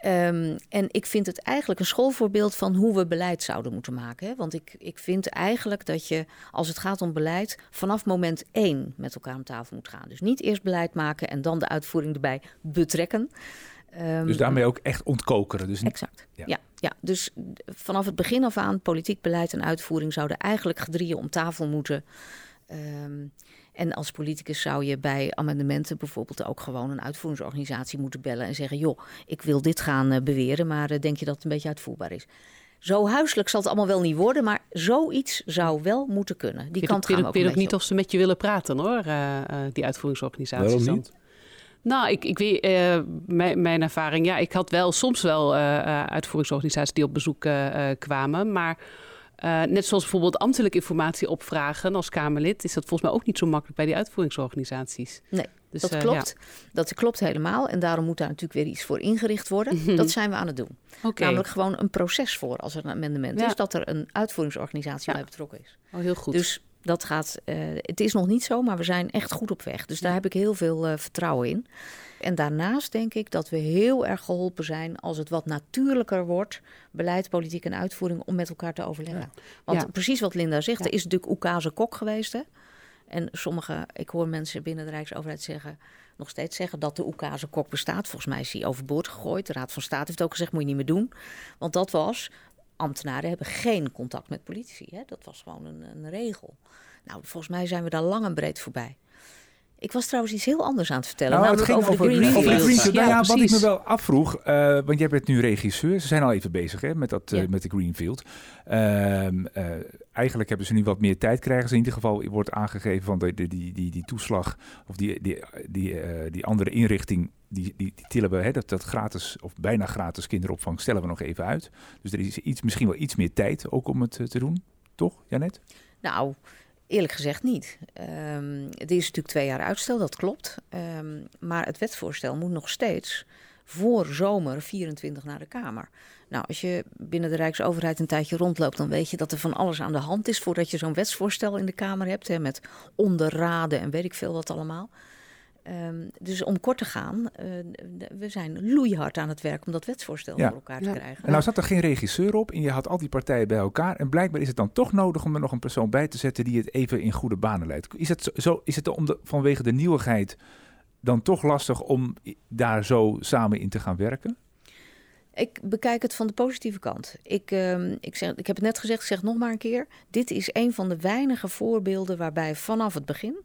Um, en ik vind het eigenlijk een schoolvoorbeeld van hoe we beleid zouden moeten maken. Hè? Want ik, ik vind eigenlijk dat je, als het gaat om beleid, vanaf moment één met elkaar aan tafel moet gaan. Dus niet eerst beleid maken en dan de uitvoering erbij betrekken. Um, dus daarmee ook echt ontkokeren. Dus exact. Ja. ja. Ja, dus vanaf het begin af aan, politiek beleid en uitvoering zouden eigenlijk gedrieën om tafel moeten. Um, en als politicus zou je bij amendementen bijvoorbeeld ook gewoon een uitvoeringsorganisatie moeten bellen en zeggen: joh, ik wil dit gaan uh, beweren, maar uh, denk je dat het een beetje uitvoerbaar is? Zo huiselijk zal het allemaal wel niet worden, maar zoiets zou wel moeten kunnen. Die kant gaan we ook Ik weet ook niet of ze met je willen praten hoor, uh, die uitvoeringsorganisaties. Waarom niet? Nou, ik, ik weet, uh, mijn, mijn, ervaring, ja, ik had wel soms wel uh, uitvoeringsorganisaties die op bezoek uh, kwamen, maar net zoals bijvoorbeeld ambtelijke informatie opvragen als Kamerlid, is dat volgens mij ook niet zo makkelijk bij die uitvoeringsorganisaties. Nee. Dus, dat klopt. Ja. Dat klopt helemaal. En daarom moet daar natuurlijk weer iets voor ingericht worden. Mm -hmm. Dat zijn we aan het doen. Okay. Namelijk gewoon een proces voor als er een amendement ja. is, dat er een uitvoeringsorganisatie bij betrokken is. Oh, heel goed. Dus dat gaat, uh, het is nog niet zo, maar we zijn echt goed op weg. Dus daar heb ik heel veel uh, vertrouwen in. En daarnaast denk ik dat we heel erg geholpen zijn als het wat natuurlijker wordt, beleid, politiek en uitvoering, om met elkaar te overleggen. Ja. Want ja. precies wat Linda zegt, ja. er is natuurlijk Oekase Kok geweest. Hè? En sommige, ik hoor mensen binnen de Rijksoverheid zeggen, nog steeds zeggen dat de Oekase Kok bestaat. Volgens mij is hij overboord gegooid. De Raad van State heeft ook gezegd, moet je niet meer doen. Want dat was ambtenaren hebben geen contact met politici. Hè? Dat was gewoon een, een, regel. Nou, volgens mij zijn we daar lang en breed voorbij. Ik was trouwens iets heel anders aan het vertellen. Nou, het ging over, over de Greenfield. Over Greenfield. Ja, nou ja, wat ik me wel afvroeg, uh, want jij bent nu regisseur. Ze zijn al even bezig hè, met, dat, uh, ja. met de Greenfield. Uh, eigenlijk hebben ze nu wat meer tijd, krijgen ze in ieder geval. wordt aangegeven van de, de, die, die, die toeslag of die, die, die, die andere inrichting die, die, tillen we, dat, gratis of bijna gratis kinderopvang stellen we nog even uit. Dus er is iets, misschien wel iets meer tijd ook om het te doen, toch, Janet? Nou, eerlijk gezegd niet. Um, het is natuurlijk twee jaar uitstel, dat klopt. Um, maar het wetsvoorstel moet nog steeds voor zomer 24 naar de Kamer. Nou, als je binnen de Rijksoverheid een tijdje rondloopt, dan weet je dat er van alles aan de hand is voordat je zo'n wetsvoorstel in de Kamer hebt. Hè, met onderraden en weet ik veel wat allemaal. Um, dus om kort te gaan, uh, we zijn loeihard aan het werk om dat wetsvoorstel ja. voor elkaar te ja. krijgen. En nou zat er geen regisseur op en je had al die partijen bij elkaar. En blijkbaar is het dan toch nodig om er nog een persoon bij te zetten die het even in goede banen leidt. Is het, zo, is het om de, vanwege de nieuwigheid dan toch lastig om daar zo samen in te gaan werken? Ik bekijk het van de positieve kant. Ik, uh, ik, zeg, ik heb het net gezegd, ik zeg het nog maar een keer. Dit is een van de weinige voorbeelden waarbij vanaf het begin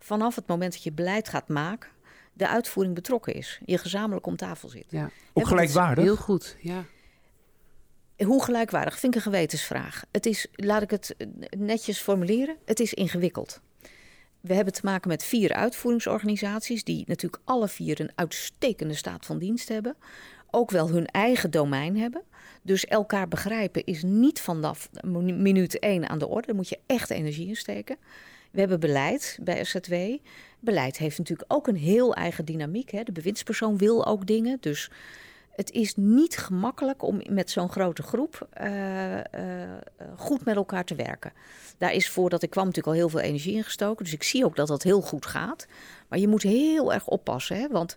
vanaf het moment dat je beleid gaat maken, de uitvoering betrokken is. Je gezamenlijk om tafel zit. Ja. Ook gelijkwaardig? Heel goed, ja. Hoe gelijkwaardig? Vind ik een gewetensvraag. Het is, laat ik het netjes formuleren, het is ingewikkeld. We hebben te maken met vier uitvoeringsorganisaties, die natuurlijk alle vier een uitstekende staat van dienst hebben. Ook wel hun eigen domein hebben. Dus elkaar begrijpen is niet vanaf minuut één aan de orde. Daar moet je echt energie in steken. We hebben beleid bij SZW. Beleid heeft natuurlijk ook een heel eigen dynamiek. Hè. De bewindspersoon wil ook dingen. Dus het is niet gemakkelijk om met zo'n grote groep uh, uh, goed met elkaar te werken. Daar is voordat ik kwam natuurlijk al heel veel energie in gestoken. Dus ik zie ook dat dat heel goed gaat. Maar je moet heel erg oppassen. Hè? Want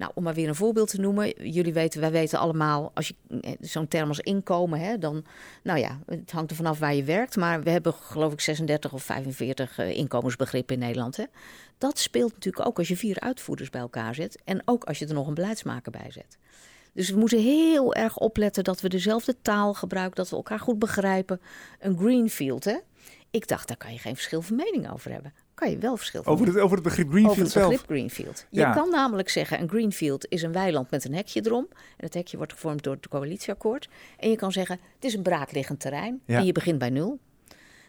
nou, om maar weer een voorbeeld te noemen. Jullie weten, wij weten allemaal, als je eh, zo'n term als inkomen, hè, dan, nou ja, het hangt er vanaf waar je werkt. Maar we hebben geloof ik 36 of 45 uh, inkomensbegrippen in Nederland. Hè. Dat speelt natuurlijk ook als je vier uitvoerders bij elkaar zet. En ook als je er nog een beleidsmaker bij zet. Dus we moeten heel erg opletten dat we dezelfde taal gebruiken, dat we elkaar goed begrijpen. Een greenfield, hè? Ik dacht, daar kan je geen verschil van mening over hebben kan je wel verschil over het, over het begrip Greenfield over het zelf? begrip Greenfield. Je kan namelijk zeggen, een Greenfield is een weiland met een hekje erom. En het hekje wordt gevormd door het coalitieakkoord. En je kan zeggen, het is een braakliggend terrein. En je begint bij nul.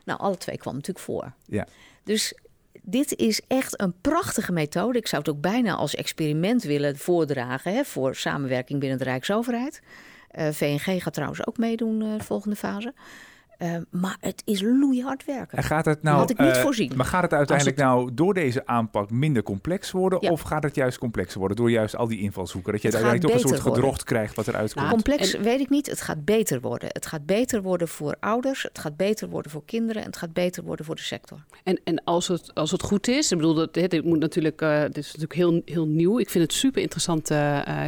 Nou, alle twee kwam natuurlijk voor. Ja. Dus dit is echt een prachtige methode. Ik zou het ook bijna als experiment willen voordragen hè, voor samenwerking binnen de Rijksoverheid. Uh, eh, VNG gaat trouwens ook meedoen uh, de volgende fase. Uh, maar het is loeihard werken. En gaat het nou, had ik niet uh, voorzien. Maar gaat het uiteindelijk nou door deze aanpak minder complex worden? Ja. Of gaat het juist complexer worden door juist al die invalshoeken? Dat je uiteindelijk toch een soort gedrocht worden. krijgt wat eruit komt. Nou, complex en... weet ik niet. Het gaat beter worden. Het gaat beter worden voor ouders. Het gaat beter worden voor kinderen. En het gaat beter worden voor de sector. En, en als, het, als het goed is, ik bedoel, dat, dit, moet natuurlijk, uh, dit is natuurlijk heel, heel nieuw. Ik vind het super interessant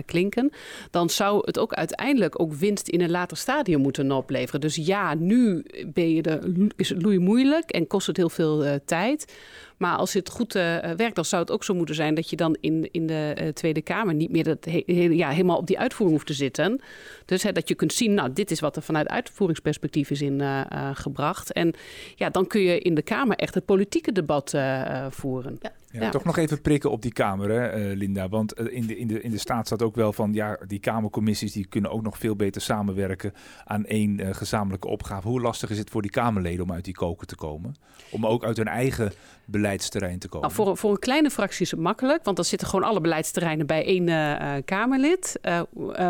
klinken. Dan zou het ook uiteindelijk ook winst in een later stadium moeten opleveren. Dus ja, nu ben je is het moeilijk en kost het heel veel uh, tijd. Maar als het goed uh, werkt, dan zou het ook zo moeten zijn dat je dan in, in de uh, Tweede Kamer niet meer dat he, he, ja, helemaal op die uitvoering hoeft te zitten. Dus hè, dat je kunt zien, nou, dit is wat er vanuit uitvoeringsperspectief is ingebracht. en ja, dan kun je in de Kamer echt het politieke debat voeren. Ja. Ja, Toch nog even prikken op die Kamer, hè, Linda. Want in, de, in, de, in de staat staat ook wel van... ja, die Kamercommissies die kunnen ook nog veel beter samenwerken... aan één uh, gezamenlijke opgave. Hoe lastig is het voor die Kamerleden om uit die koken te komen? Om ook uit hun eigen beleidsterrein te komen? Nou, voor, voor een kleine fractie is het makkelijk... want dan zitten gewoon alle beleidsterreinen bij één Kamerlid.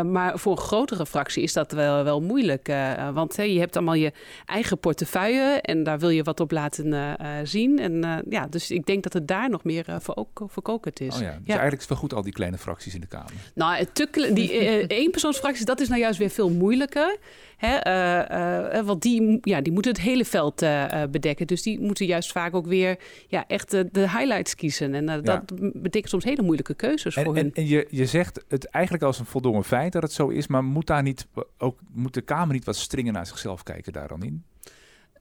maar voor een grotere fractie is dat wel, wel moeilijk. want je hebt allemaal je eigen portefeuille... en daar wil je wat op laten zien. En ja, dus ik denk dat het daar nog meer meer uh, verkokerd is. Oh ja. Dus eigenlijk is wel goed al die kleine fracties in de Kamer. Nou, te, die eenpersoonsfracties, dat is nou juist weer veel moeilijker. Hè? Uh, want die, ja, die moeten het hele veld bedekken. Dus die moeten juist vaak ook weer ja, echt de, highlights kiezen. En dat ja. betekent soms hele moeilijke keuzes en, voor en, hen. En je, je zegt het eigenlijk als een voldongen feit dat het zo is. Maar moet, daar niet, ook, moet de Kamer niet wat stringer naar zichzelf kijken daar dan in?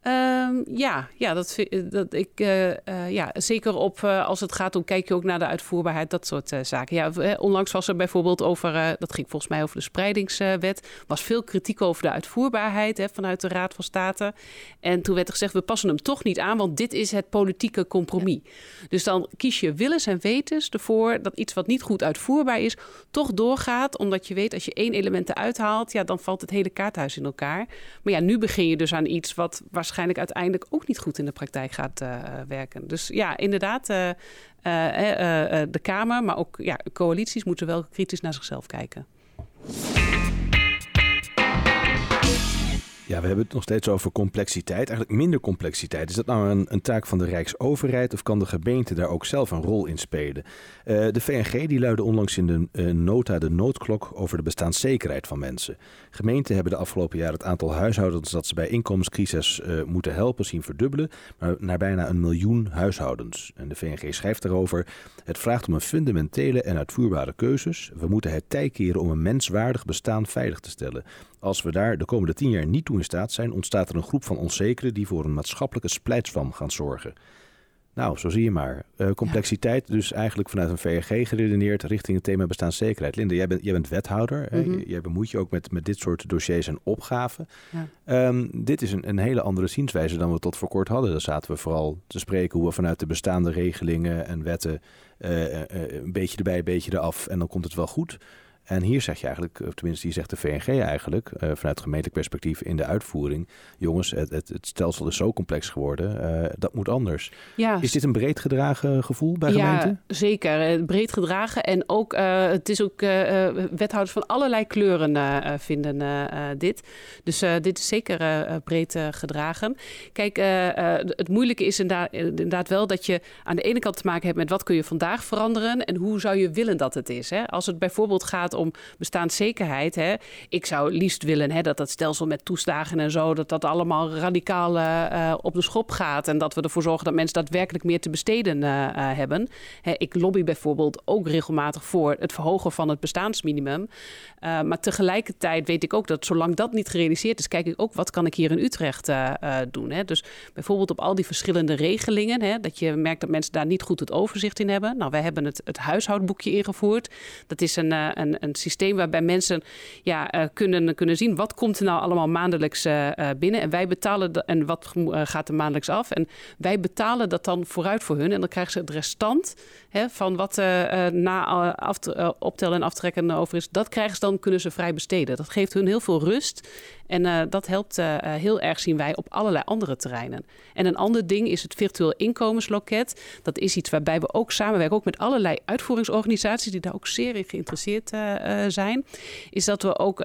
Um, ja, ja, dat, dat ik, uh, uh, ja, zeker op uh, als het gaat om, kijk je ook naar de uitvoerbaarheid, dat soort zaken. Ja, onlangs was er bijvoorbeeld over, dat ging volgens mij over de spreidingswet, was veel kritiek over de uitvoerbaarheid hè, vanuit de Raad van State. En toen werd er gezegd, we passen hem toch niet aan, want dit is het politieke compromis. Ja. Dus dan kies je willens en wetens ervoor dat iets wat niet goed uitvoerbaar is, toch doorgaat, omdat je weet, als je één element eruit haalt, ja, dan valt het hele kaarthuis in elkaar. Maar ja, nu begin je dus aan iets wat waarschijnlijk waarschijnlijk uiteindelijk ook niet goed in de praktijk gaat uh, werken. Dus ja, inderdaad, uh, uh, de Kamer, maar ook ja, coalities moeten wel kritisch naar zichzelf kijken. Ja, we hebben het nog steeds over complexiteit, eigenlijk minder complexiteit. Is dat nou een, een taak van de Rijksoverheid of kan de gemeente daar ook zelf een rol in spelen? Uh, de VNG die luidde onlangs in de uh, nota de noodklok over de bestaanszekerheid van mensen. Gemeenten hebben de afgelopen jaren het aantal huishoudens dat ze bij inkomenscrisis uh, moeten helpen zien verdubbelen, maar naar bijna een miljoen huishoudens. En de VNG schrijft daarover, het vraagt om een fundamentele en uitvoerbare keuzes. We moeten het tij keren om een menswaardig bestaan veilig te stellen. Als we daar de komende tien jaar niet toe in staat zijn, ontstaat er een groep van onzekeren die voor een maatschappelijke splijtswam gaan zorgen. Nou, zo zie je maar. Uh, complexiteit, ja. dus eigenlijk vanuit een VRG geredeneerd richting het thema bestaanszekerheid. Linda, jij bent, jij bent wethouder. Mm -hmm. Jij bemoeit je ook met, met dit soort dossiers en opgaven. Ja. Um, dit is een, een hele andere zienswijze dan we tot voor kort hadden. Daar zaten we vooral te spreken hoe we vanuit de bestaande regelingen en wetten uh, uh, een beetje erbij, een beetje eraf en dan komt het wel goed. En hier zeg je eigenlijk, of tenminste hier zegt de VNG eigenlijk, uh, vanuit gemeentelijk perspectief in de uitvoering, jongens, het, het, het stelsel is zo complex geworden, uh, dat moet anders. Ja. Is dit een breed gedragen gevoel bij ja, gemeenten? zeker. Eh, breed gedragen en ook, uh, het is ook, wethouders van allerlei kleuren vinden dit. Dus dit is zeker breed gedragen. Kijk, het moeilijke is inderdaad, inderdaad wel dat je aan de ene kant te maken hebt met wat kun je vandaag veranderen en hoe zou je willen dat het is. Hè? Als het bijvoorbeeld gaat om bestaanszekerheid. Hè, ik zou liefst willen hè, dat dat stelsel met toeslagen en zo, dat dat allemaal radicaal uh, op de schop gaat. En dat we ervoor zorgen dat mensen daadwerkelijk meer te besteden uh, hebben. Hè, ik lobby bijvoorbeeld ook regelmatig voor het verhogen van het bestaansminimum. maar tegelijkertijd weet ik ook dat zolang dat niet gerealiseerd is, kijk ik ook wat kan ik hier in Utrecht doen. Hè. Dus bijvoorbeeld op al die verschillende regelingen, hè, dat je merkt dat mensen daar niet goed het overzicht in hebben. Nou, wij hebben het, het huishoudboekje ingevoerd. Dat is een, een, een systeem waarbij mensen ja, kunnen, kunnen zien wat komt er nou allemaal maandelijks binnen. En wij betalen en wat gaat er maandelijks af. En wij betalen dat dan vooruit voor hun. En dan krijgen ze het restant hè, van wat uh, na optellen en aftrekken over is. Dat krijgen ze dan, kunnen ze vrij besteden. Dat geeft hun heel veel rust. En uh, dat helpt uh, heel erg, zien wij, op allerlei andere terreinen. En een ander ding is het virtueel inkomensloket. Dat is iets waarbij we ook samenwerken, ook met allerlei uitvoeringsorganisaties die daar ook zeer in geïnteresseerd zijn. Is dat we ook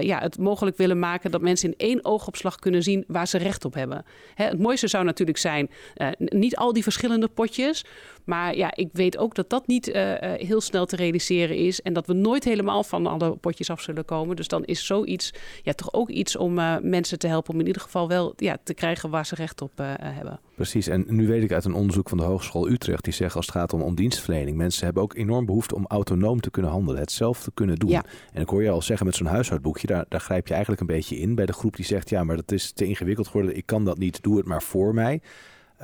ja, het mogelijk willen maken dat mensen in één oogopslag kunnen zien waar ze recht op hebben. Hè, het mooiste zou natuurlijk zijn, niet al die verschillende potjes, maar ja, ik weet ook dat dat niet uh, heel snel te realiseren is. En dat we nooit helemaal van alle potjes af zullen komen. Dus dan is zoiets ja, toch ook iets om uh, mensen te helpen. Om in ieder geval wel ja, te krijgen waar ze recht op uh, hebben. Precies. En nu weet ik uit een onderzoek van de Hogeschool Utrecht. Die zeggen als het gaat om, om dienstverlening. Mensen hebben ook enorm behoefte om autonoom te kunnen handelen. Het zelf te kunnen doen. Ja. En ik hoor je al zeggen met zo'n huishoudboekje. Daar, daar grijp je eigenlijk een beetje in bij de groep die zegt. Ja, maar dat is te ingewikkeld geworden. Ik kan dat niet. Doe het maar voor mij.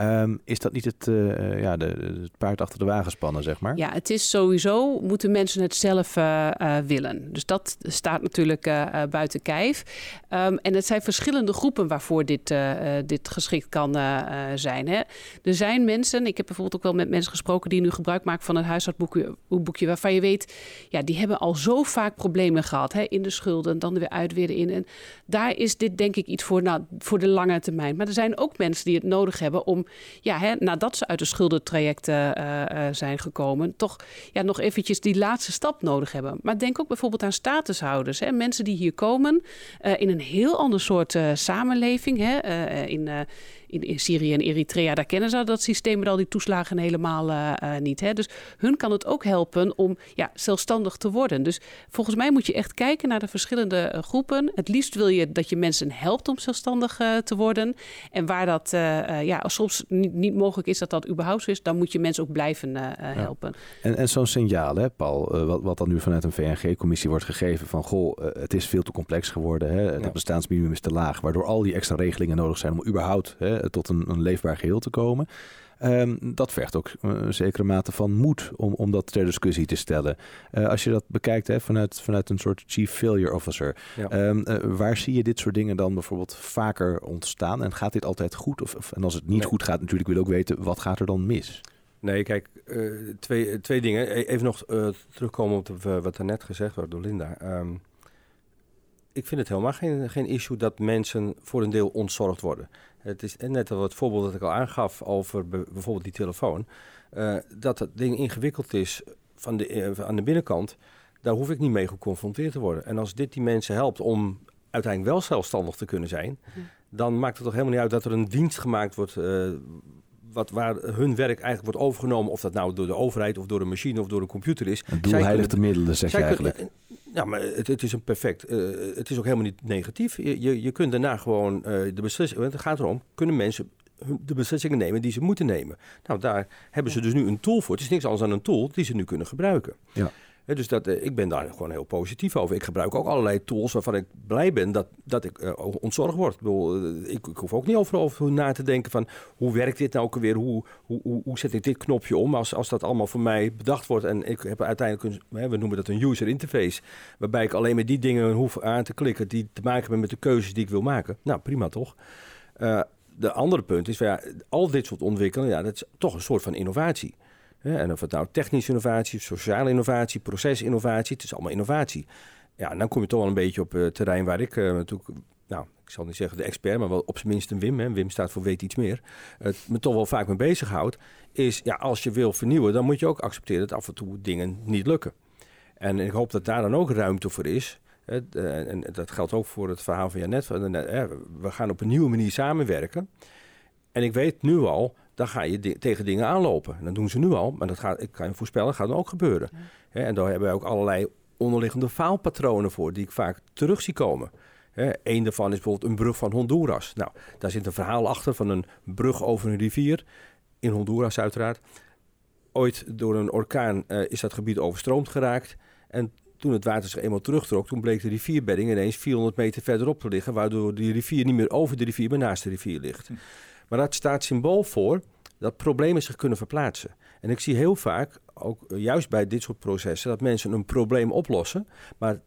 Um, is dat niet het, uh, ja, de, het, paard achter de wagen spannen, zeg maar? Ja, het is sowieso, moeten mensen het zelf uh, willen. Dus dat staat natuurlijk buiten kijf. Um, en het zijn verschillende groepen waarvoor dit, dit geschikt kan zijn. Hè. Er zijn mensen, ik heb bijvoorbeeld ook wel met mensen gesproken... die nu gebruik maken van een huishoudboekje... waarvan je weet, ja, die hebben al zo vaak problemen gehad... Hè, in de schulden, dan weer uit, weer in. En daar is dit denk ik iets voor, nou, voor de lange termijn. Maar er zijn ook mensen die het nodig hebben om ja, hè, nadat ze uit de schuldentrajecten uh, zijn gekomen, toch ja, nog eventjes die laatste stap nodig hebben. Maar denk ook bijvoorbeeld aan statushouders. Hè, mensen die hier komen uh, in een heel ander soort samenleving. Hè, in in, Syrië en Eritrea, daar kennen ze dat systeem met al die toeslagen helemaal uh, niet. Hè? Dus hun kan het ook helpen om ja, zelfstandig te worden. Dus volgens mij moet je echt kijken naar de verschillende uh, groepen. Het liefst wil je dat je mensen helpt om zelfstandig uh, te worden. En waar dat ja, soms niet, niet, mogelijk is dat dat überhaupt zo is, dan moet je mensen ook blijven helpen. Ja. En, en zo'n signaal, hè, Paul, wat, wat dan nu vanuit een VNG-commissie wordt gegeven van goh, het is veel te complex geworden. Hè? Het ja. bestaansminimum is te laag, waardoor al die extra regelingen nodig zijn om überhaupt hè, tot een, een, leefbaar geheel te komen. Um, dat vergt ook een zekere mate van moed om, om dat ter discussie te stellen. Uh, als je dat bekijkt hè, vanuit, vanuit een soort chief failure officer, ja. um, uh, waar zie je dit soort dingen dan bijvoorbeeld vaker ontstaan? En gaat dit altijd goed? Of, of en als het niet nee. goed gaat, natuurlijk wil ik ook weten, wat gaat er dan mis? Nee, kijk, uh, twee, twee dingen. Even nog terugkomen op de, wat er net gezegd werd door Linda. Um, ik vind het helemaal geen, geen issue dat mensen voor een deel ontzorgd worden. Het is net al het voorbeeld dat ik al aangaf over bijvoorbeeld die telefoon. Uh, dat het ding ingewikkeld is van de, uh, aan de binnenkant, daar hoef ik niet mee geconfronteerd te worden. En als dit die mensen helpt om uiteindelijk wel zelfstandig te kunnen zijn, ja. dan maakt het toch helemaal niet uit dat er een dienst gemaakt wordt. Uh, wat, waar hun werk eigenlijk wordt overgenomen, of dat nou door de overheid of door een machine of door een computer is. Een doelheiligde middelen, zeg je eigenlijk. Kunnen, ja, maar het, het, is een perfect. Uh, het is ook helemaal niet negatief. Je, je, je kunt daarna gewoon uh, de beslissing. Het gaat erom, kunnen mensen de beslissingen nemen die ze moeten nemen? Nou, daar hebben ze dus nu een tool voor. Het is niks anders dan een tool die ze nu kunnen gebruiken. Ja. Dus dat, uh, ik ben daar gewoon heel positief over. Ik gebruik ook allerlei tools waarvan ik blij ben dat, dat ik uh, ontzorgd word. Uh, ik, ik, hoef ook niet overal over na te denken van hoe werkt dit nou ook weer? Hoe, hoe, hoe, zet ik dit knopje om? Als, als dat allemaal voor mij bedacht wordt en ik heb uiteindelijk, een, we noemen dat een user interface, waarbij ik alleen maar die dingen hoef aan te klikken die te maken hebben met de keuzes die ik wil maken. Nou, prima toch? de andere punt is, ja, al dit soort ontwikkelingen, ja, dat is toch een soort van innovatie. En of het nou technische innovatie, sociale innovatie, procesinnovatie, het is allemaal innovatie. Ja, en dan kom je toch wel een beetje op het terrein waar ik uh, natuurlijk, nou, ik zal niet zeggen de expert, maar wel op zijn minst een Wim. Hè. Wim staat voor weet iets meer. Het me toch wel vaak mee bezighoudt, is ja, als je wil vernieuwen, dan moet je ook accepteren dat af en toe dingen niet lukken. En ik hoop dat daar dan ook ruimte voor is. En dat geldt ook voor het verhaal van Janet. We gaan op een nieuwe manier samenwerken. En ik weet nu al dan ga je di tegen dingen aanlopen. En dat doen ze nu al, maar dat gaat, ik kan je voorspellen, gaat dan ook gebeuren. Ja. en daar hebben we ook allerlei onderliggende faalpatronen voor die ik vaak terug zie komen. Eén daarvan is bijvoorbeeld een brug van Honduras. Nou, daar zit een verhaal achter van een brug over een rivier. In Honduras uiteraard. Ooit door een orkaan uh, is dat gebied overstroomd geraakt. En toen het water zich eenmaal terugtrok, toen bleek de rivierbedding ineens 400 meter verderop te liggen. Waardoor die rivier niet meer over de rivier, maar naast de rivier ligt. Hm. Maar dat staat symbool voor dat problemen zich kunnen verplaatsen. En ik zie heel vaak, ook eh, juist bij dit soort processen, dat mensen een probleem oplossen. Maar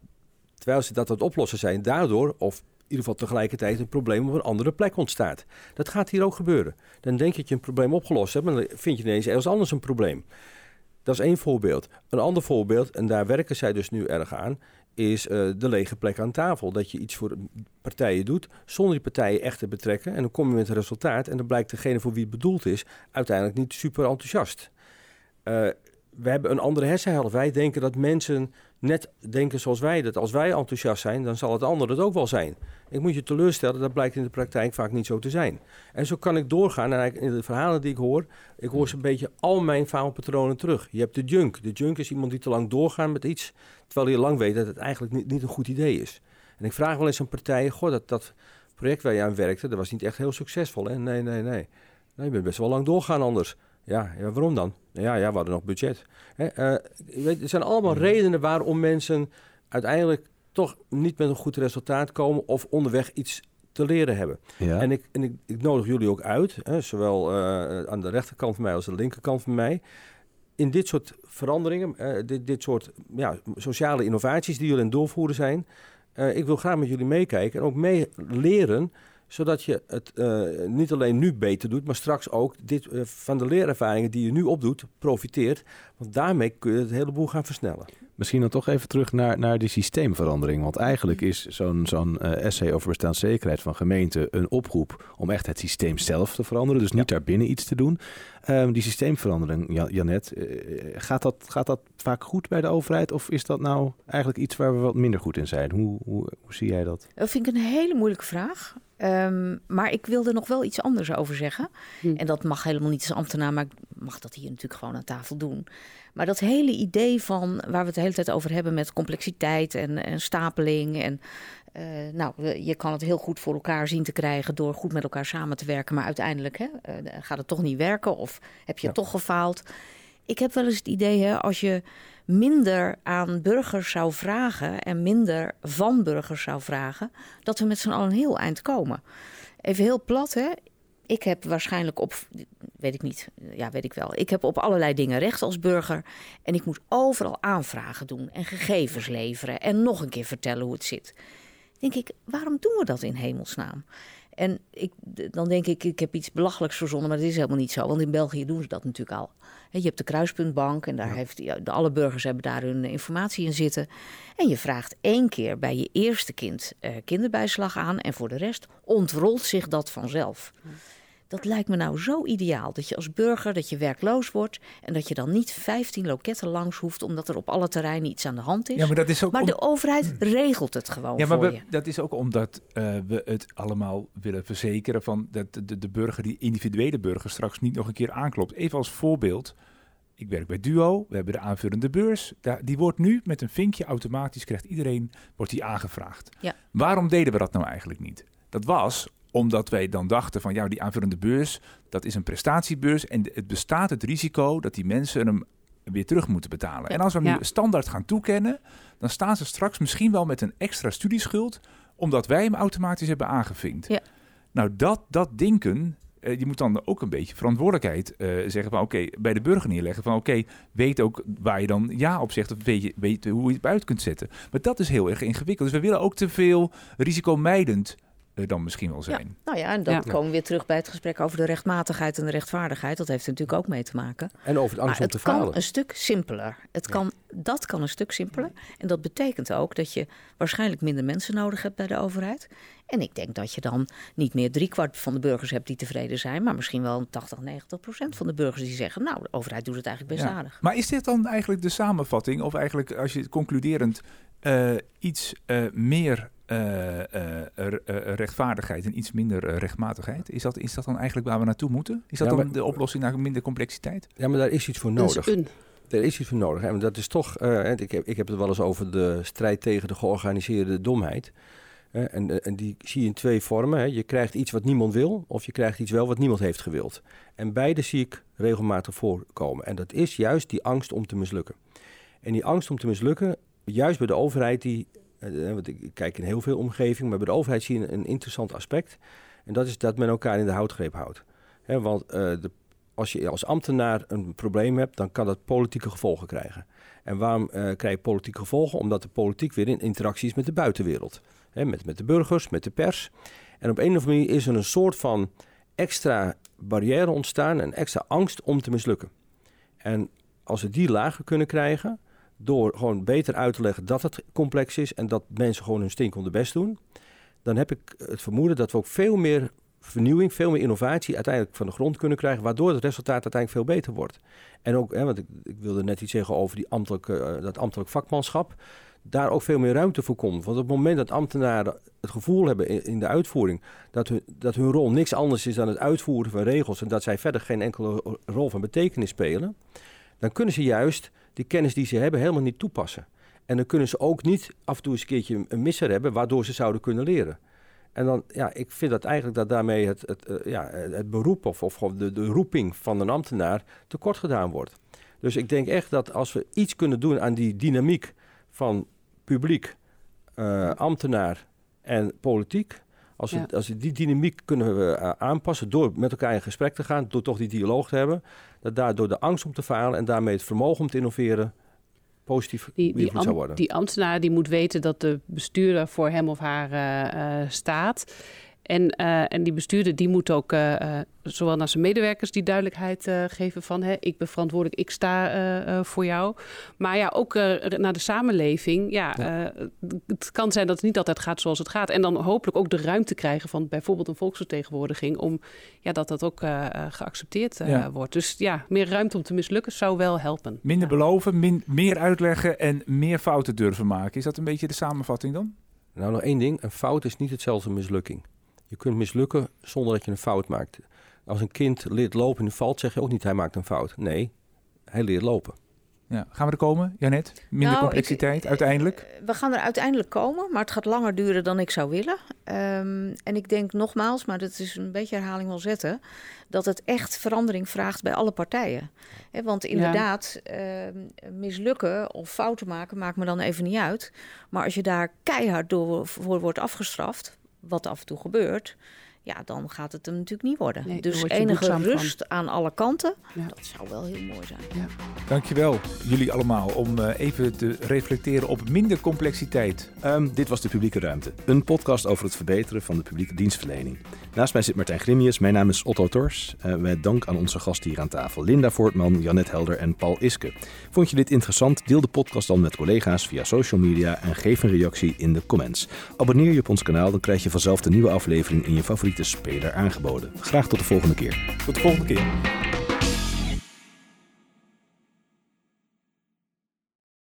terwijl ze dat aan het oplossen zijn, daardoor, of in ieder geval tegelijkertijd, een probleem op een andere plek ontstaat. Dat gaat hier ook gebeuren. Dan denk je dat je een probleem opgelost hebt, maar dan vind je ineens ergens anders een probleem. Dat is één voorbeeld. Een ander voorbeeld, en daar werken zij dus nu erg aan, is uh, de lege plek aan tafel. Dat je iets voor partijen doet zonder die partijen echt te betrekken. En dan kom je met een resultaat en dan blijkt degene voor wie het bedoeld is uiteindelijk niet super enthousiast. Uh, we hebben een andere hersenhelft. Wij denken dat mensen net denken zoals wij. Dat als wij enthousiast zijn, dan zal het ander het ook wel zijn. Ik moet je teleurstellen, dat blijkt in de praktijk vaak niet zo te zijn. En zo kan ik doorgaan. En in de verhalen die ik hoor, ik hoor ze een beetje al mijn faalpatronen terug. Je hebt de junk. De junk is iemand die te lang doorgaat met iets, terwijl hij lang weet dat het eigenlijk niet, niet een goed idee is. En ik vraag wel eens aan partijen, goh, dat, dat project waar je aan werkte, dat was niet echt heel succesvol. Hè? Nee, nee, nee. Nee, je bent best wel lang doorgaan anders. Ja, ja waarom dan? Ja, ja, we hadden nog budget. Hè, uh, weet, er zijn allemaal mhm. redenen waarom mensen uiteindelijk toch niet met een goed resultaat komen of onderweg iets te leren hebben. Ja. En, ik, en ik, ik, nodig jullie ook uit, hè, zowel uh, aan de rechterkant van mij als de linkerkant van mij. In dit soort veranderingen, uh, dit, dit soort ja, sociale innovaties die jullie aan het doorvoeren zijn. ik wil graag met jullie meekijken en ook meeleren zodat je het uh, niet alleen nu beter doet, maar straks ook dit, uh, van de leerervaringen die je nu opdoet, profiteert. Want daarmee kun je het heleboel gaan versnellen. Misschien dan toch even terug naar, naar die systeemverandering. Want eigenlijk is zo'n zo'n uh, essay over bestaanszekerheid van gemeenten een oproep om echt het systeem zelf te veranderen. Dus niet ja. daarbinnen iets te doen. Um, die systeemverandering, Janet, gaat, dat, gaat dat vaak goed bij de overheid? Of is dat nou eigenlijk iets waar we wat minder goed in zijn? Hoe, hoe, hoe zie jij dat? Dat vind ik een hele moeilijke vraag. Um, maar ik wilde nog wel iets anders over zeggen. Hm. En dat mag helemaal niet als ambtenaar, maar ik mag dat hier natuurlijk gewoon aan tafel doen. Maar dat hele idee van waar we het de hele tijd over hebben met complexiteit en, en stapeling. En uh, nou, je kan het heel goed voor elkaar zien te krijgen door goed met elkaar samen te werken. Maar uiteindelijk hè, uh, gaat het toch niet werken of heb je ja. toch gefaald. Ik heb wel eens het idee, hè, als je minder aan burgers zou vragen en minder van burgers zou vragen, dat we met z'n allen een heel eind komen. Even heel plat, hè? Ik heb waarschijnlijk op, weet ik niet, ja, weet ik wel. Ik heb op allerlei dingen recht als burger. En ik moet overal aanvragen doen en gegevens leveren en nog een keer vertellen hoe het zit. Denk ik, waarom doen we dat in hemelsnaam? En ik, dan denk ik, ik heb iets belachelijks verzonnen, maar dat is helemaal niet zo. Want in België doen ze dat natuurlijk al. Je hebt de kruispuntbank en daar ja. heeft, de, alle burgers hebben daar hun informatie in zitten. En je vraagt één keer bij je eerste kind uh, kinderbijslag aan en voor de rest ontrolt zich dat vanzelf. Dat lijkt me nou zo ideaal. Dat je als burger dat je werkloos wordt en dat je dan niet 15 loketten langs hoeft omdat er op alle terreinen iets aan de hand is. Ja, maar dat is ook maar de overheid regelt het gewoon ja, maar voor we, je. Dat is ook omdat uh, we het allemaal willen verzekeren van dat de, de burger, die individuele burger, straks niet nog een keer aanklopt. Even als voorbeeld. Ik werk bij Duo, we hebben de aanvullende beurs. Daar, die wordt nu met een vinkje automatisch, krijgt iedereen, wordt die aangevraagd. Ja. Waarom deden we dat nou eigenlijk niet? Dat was omdat wij dan dachten van ja, die aanvullende beurs, dat is een prestatiebeurs en het bestaat het risico dat die mensen hem weer terug moeten betalen. En als we hem ja. nu standaard gaan toekennen, dan staan ze straks misschien wel met een extra studieschuld, omdat wij hem automatisch hebben aangevinkt. Ja. Nou, dat, dat denken, uh, je moet dan ook een beetje verantwoordelijkheid uh, zeggen van oké, okay, bij de burger neerleggen van oké, okay, weet ook waar je dan ja op zegt of weet, je, weet hoe je het uit kunt zetten. Maar dat is heel erg ingewikkeld. Dus we willen ook te veel risicomijdend dan misschien wel zijn. Ja, nou ja, en dan ja. komen we weer terug bij het gesprek over de rechtmatigheid en de rechtvaardigheid. Dat heeft er natuurlijk ook mee te maken. En over het angst om te falen. Het kan een stuk simpeler. Het ja. kan, dat kan een stuk simpeler. En dat betekent ook dat je waarschijnlijk minder mensen nodig hebt bij de overheid. En ik denk dat je dan niet meer driekwart van de burgers hebt die tevreden zijn, maar misschien wel 80, 90 procent van de burgers die zeggen, nou, de overheid doet het eigenlijk best ja. aardig. Maar is dit dan eigenlijk de samenvatting, of eigenlijk als je concluderend uh, iets uh, meer uh, rechtvaardigheid en iets minder rechtmatigheid. Is dat, is dat dan eigenlijk waar we naartoe moeten? Is dat ja, dan de oplossing naar minder complexiteit? Ja, maar daar is iets voor nodig. Een. Er is iets voor nodig. En dat is toch, uh, ik, heb, ik heb het wel eens over de strijd tegen de georganiseerde domheid. En, en die zie je in twee vormen. Hè. Je krijgt iets wat niemand wil, of je krijgt iets wel wat niemand heeft gewild. En beide zie ik regelmatig voorkomen. En dat is juist die angst om te mislukken. En die angst om te mislukken, juist bij de overheid, die, uh, want ik kijk in heel veel omgevingen, maar bij de overheid zie je een, interessant aspect. En dat is dat men elkaar in de houtgreep houdt. Want als je als ambtenaar een probleem hebt, dan kan dat politieke gevolgen krijgen. En waarom uh, krijg je politieke gevolgen? Omdat de politiek weer in interactie is met de buitenwereld. Hè, met, met de burgers, met de pers. En op een of andere manier is er een soort van extra barrière ontstaan, een extra angst om te mislukken. En als we die lager kunnen krijgen, door gewoon beter uit te leggen dat het complex is en dat mensen gewoon hun stinkende best doen, dan heb ik het vermoeden dat we ook veel meer vernieuwing, veel meer innovatie uiteindelijk van de grond kunnen krijgen, waardoor het resultaat uiteindelijk veel beter wordt. En ook, hè, want ik, ik wilde net iets zeggen over die ambtelijke, uh, dat ambtelijk vakmanschap, daar ook veel meer ruimte voor komt. Want op het moment dat ambtenaren het gevoel hebben in de uitvoering dat hun, dat hun rol niks anders is dan het uitvoeren van regels en dat zij verder geen enkele rol van betekenis spelen, dan kunnen ze juist die kennis die ze hebben helemaal niet toepassen. En dan kunnen ze ook niet af en toe eens een keertje een misser hebben waardoor ze zouden kunnen leren. En dan, ja, ik vind dat eigenlijk dat daarmee het, het, uh, ja, het beroep of, of de, de roeping van een ambtenaar tekort gedaan wordt. Dus ik denk echt dat als we iets kunnen doen aan die dynamiek van publiek, uh, ambtenaar en politiek. Als, we, als we die dynamiek kunnen we uh, aanpassen door met elkaar in gesprek te gaan, door toch die dialoog te hebben. Dat daardoor de angst om te falen en daarmee het vermogen om te innoveren positief die, die, zou worden. die ambtenaar die moet weten dat de bestuurder voor hem of haar uh, uh, staat. En, uh, en die bestuurder die moet ook zowel naar zijn medewerkers die duidelijkheid geven van hè, ik ben verantwoordelijk, ik sta voor jou. Maar ja, ook naar de samenleving. Ja, ja. het kan zijn dat het niet altijd gaat zoals het gaat. En dan hopelijk ook de ruimte krijgen van bijvoorbeeld een volksvertegenwoordiging om ja, dat dat ook geaccepteerd ja. wordt. Dus ja, meer ruimte om te mislukken zou wel helpen. Minder beloven, min, meer uitleggen en meer fouten durven maken. Is dat een beetje de samenvatting dan? Nou, nog één ding. Een fout is niet hetzelfde als mislukken. Je kunt mislukken zonder dat je een fout maakt. Als een kind leert lopen en valt, zeg je ook niet hij maakt een fout. Nee, hij leert lopen. Ja. Gaan we er komen, Janet? Minder nou, complexiteit ik, uiteindelijk? We gaan er uiteindelijk komen, maar het gaat langer duren dan ik zou willen. Um, en ik denk nogmaals, maar dat is een beetje herhaling wel zetten, dat het echt verandering vraagt bij alle partijen. He, want inderdaad, ja. uh, mislukken of fouten maken maakt me dan even niet uit. Maar als je daar keihard door voor wordt afgestraft, wat af en toe gebeurt, ja, dan gaat het hem natuurlijk niet worden. Nee, dus enige rust van. aan alle kanten, ja. dat zou wel heel mooi zijn. Ja. Dankjewel jullie allemaal om uh, even te reflecteren op minder complexiteit. Um, dit was De Publieke Ruimte, een podcast over het verbeteren van de publieke dienstverlening. Naast mij zit Martijn Grimius, mijn naam is Otto Tors. Uh, met dank aan onze gasten hier aan tafel, Linda Voortman, Janet Helder en Paul Iske. Vond je dit interessant? Deel de podcast dan met collega's via social media en geef een reactie in de comments. Abonneer je op ons kanaal, dan krijg je vanzelf de nieuwe aflevering in je favoriete speler aangeboden. Graag tot de volgende keer. Tot de volgende keer.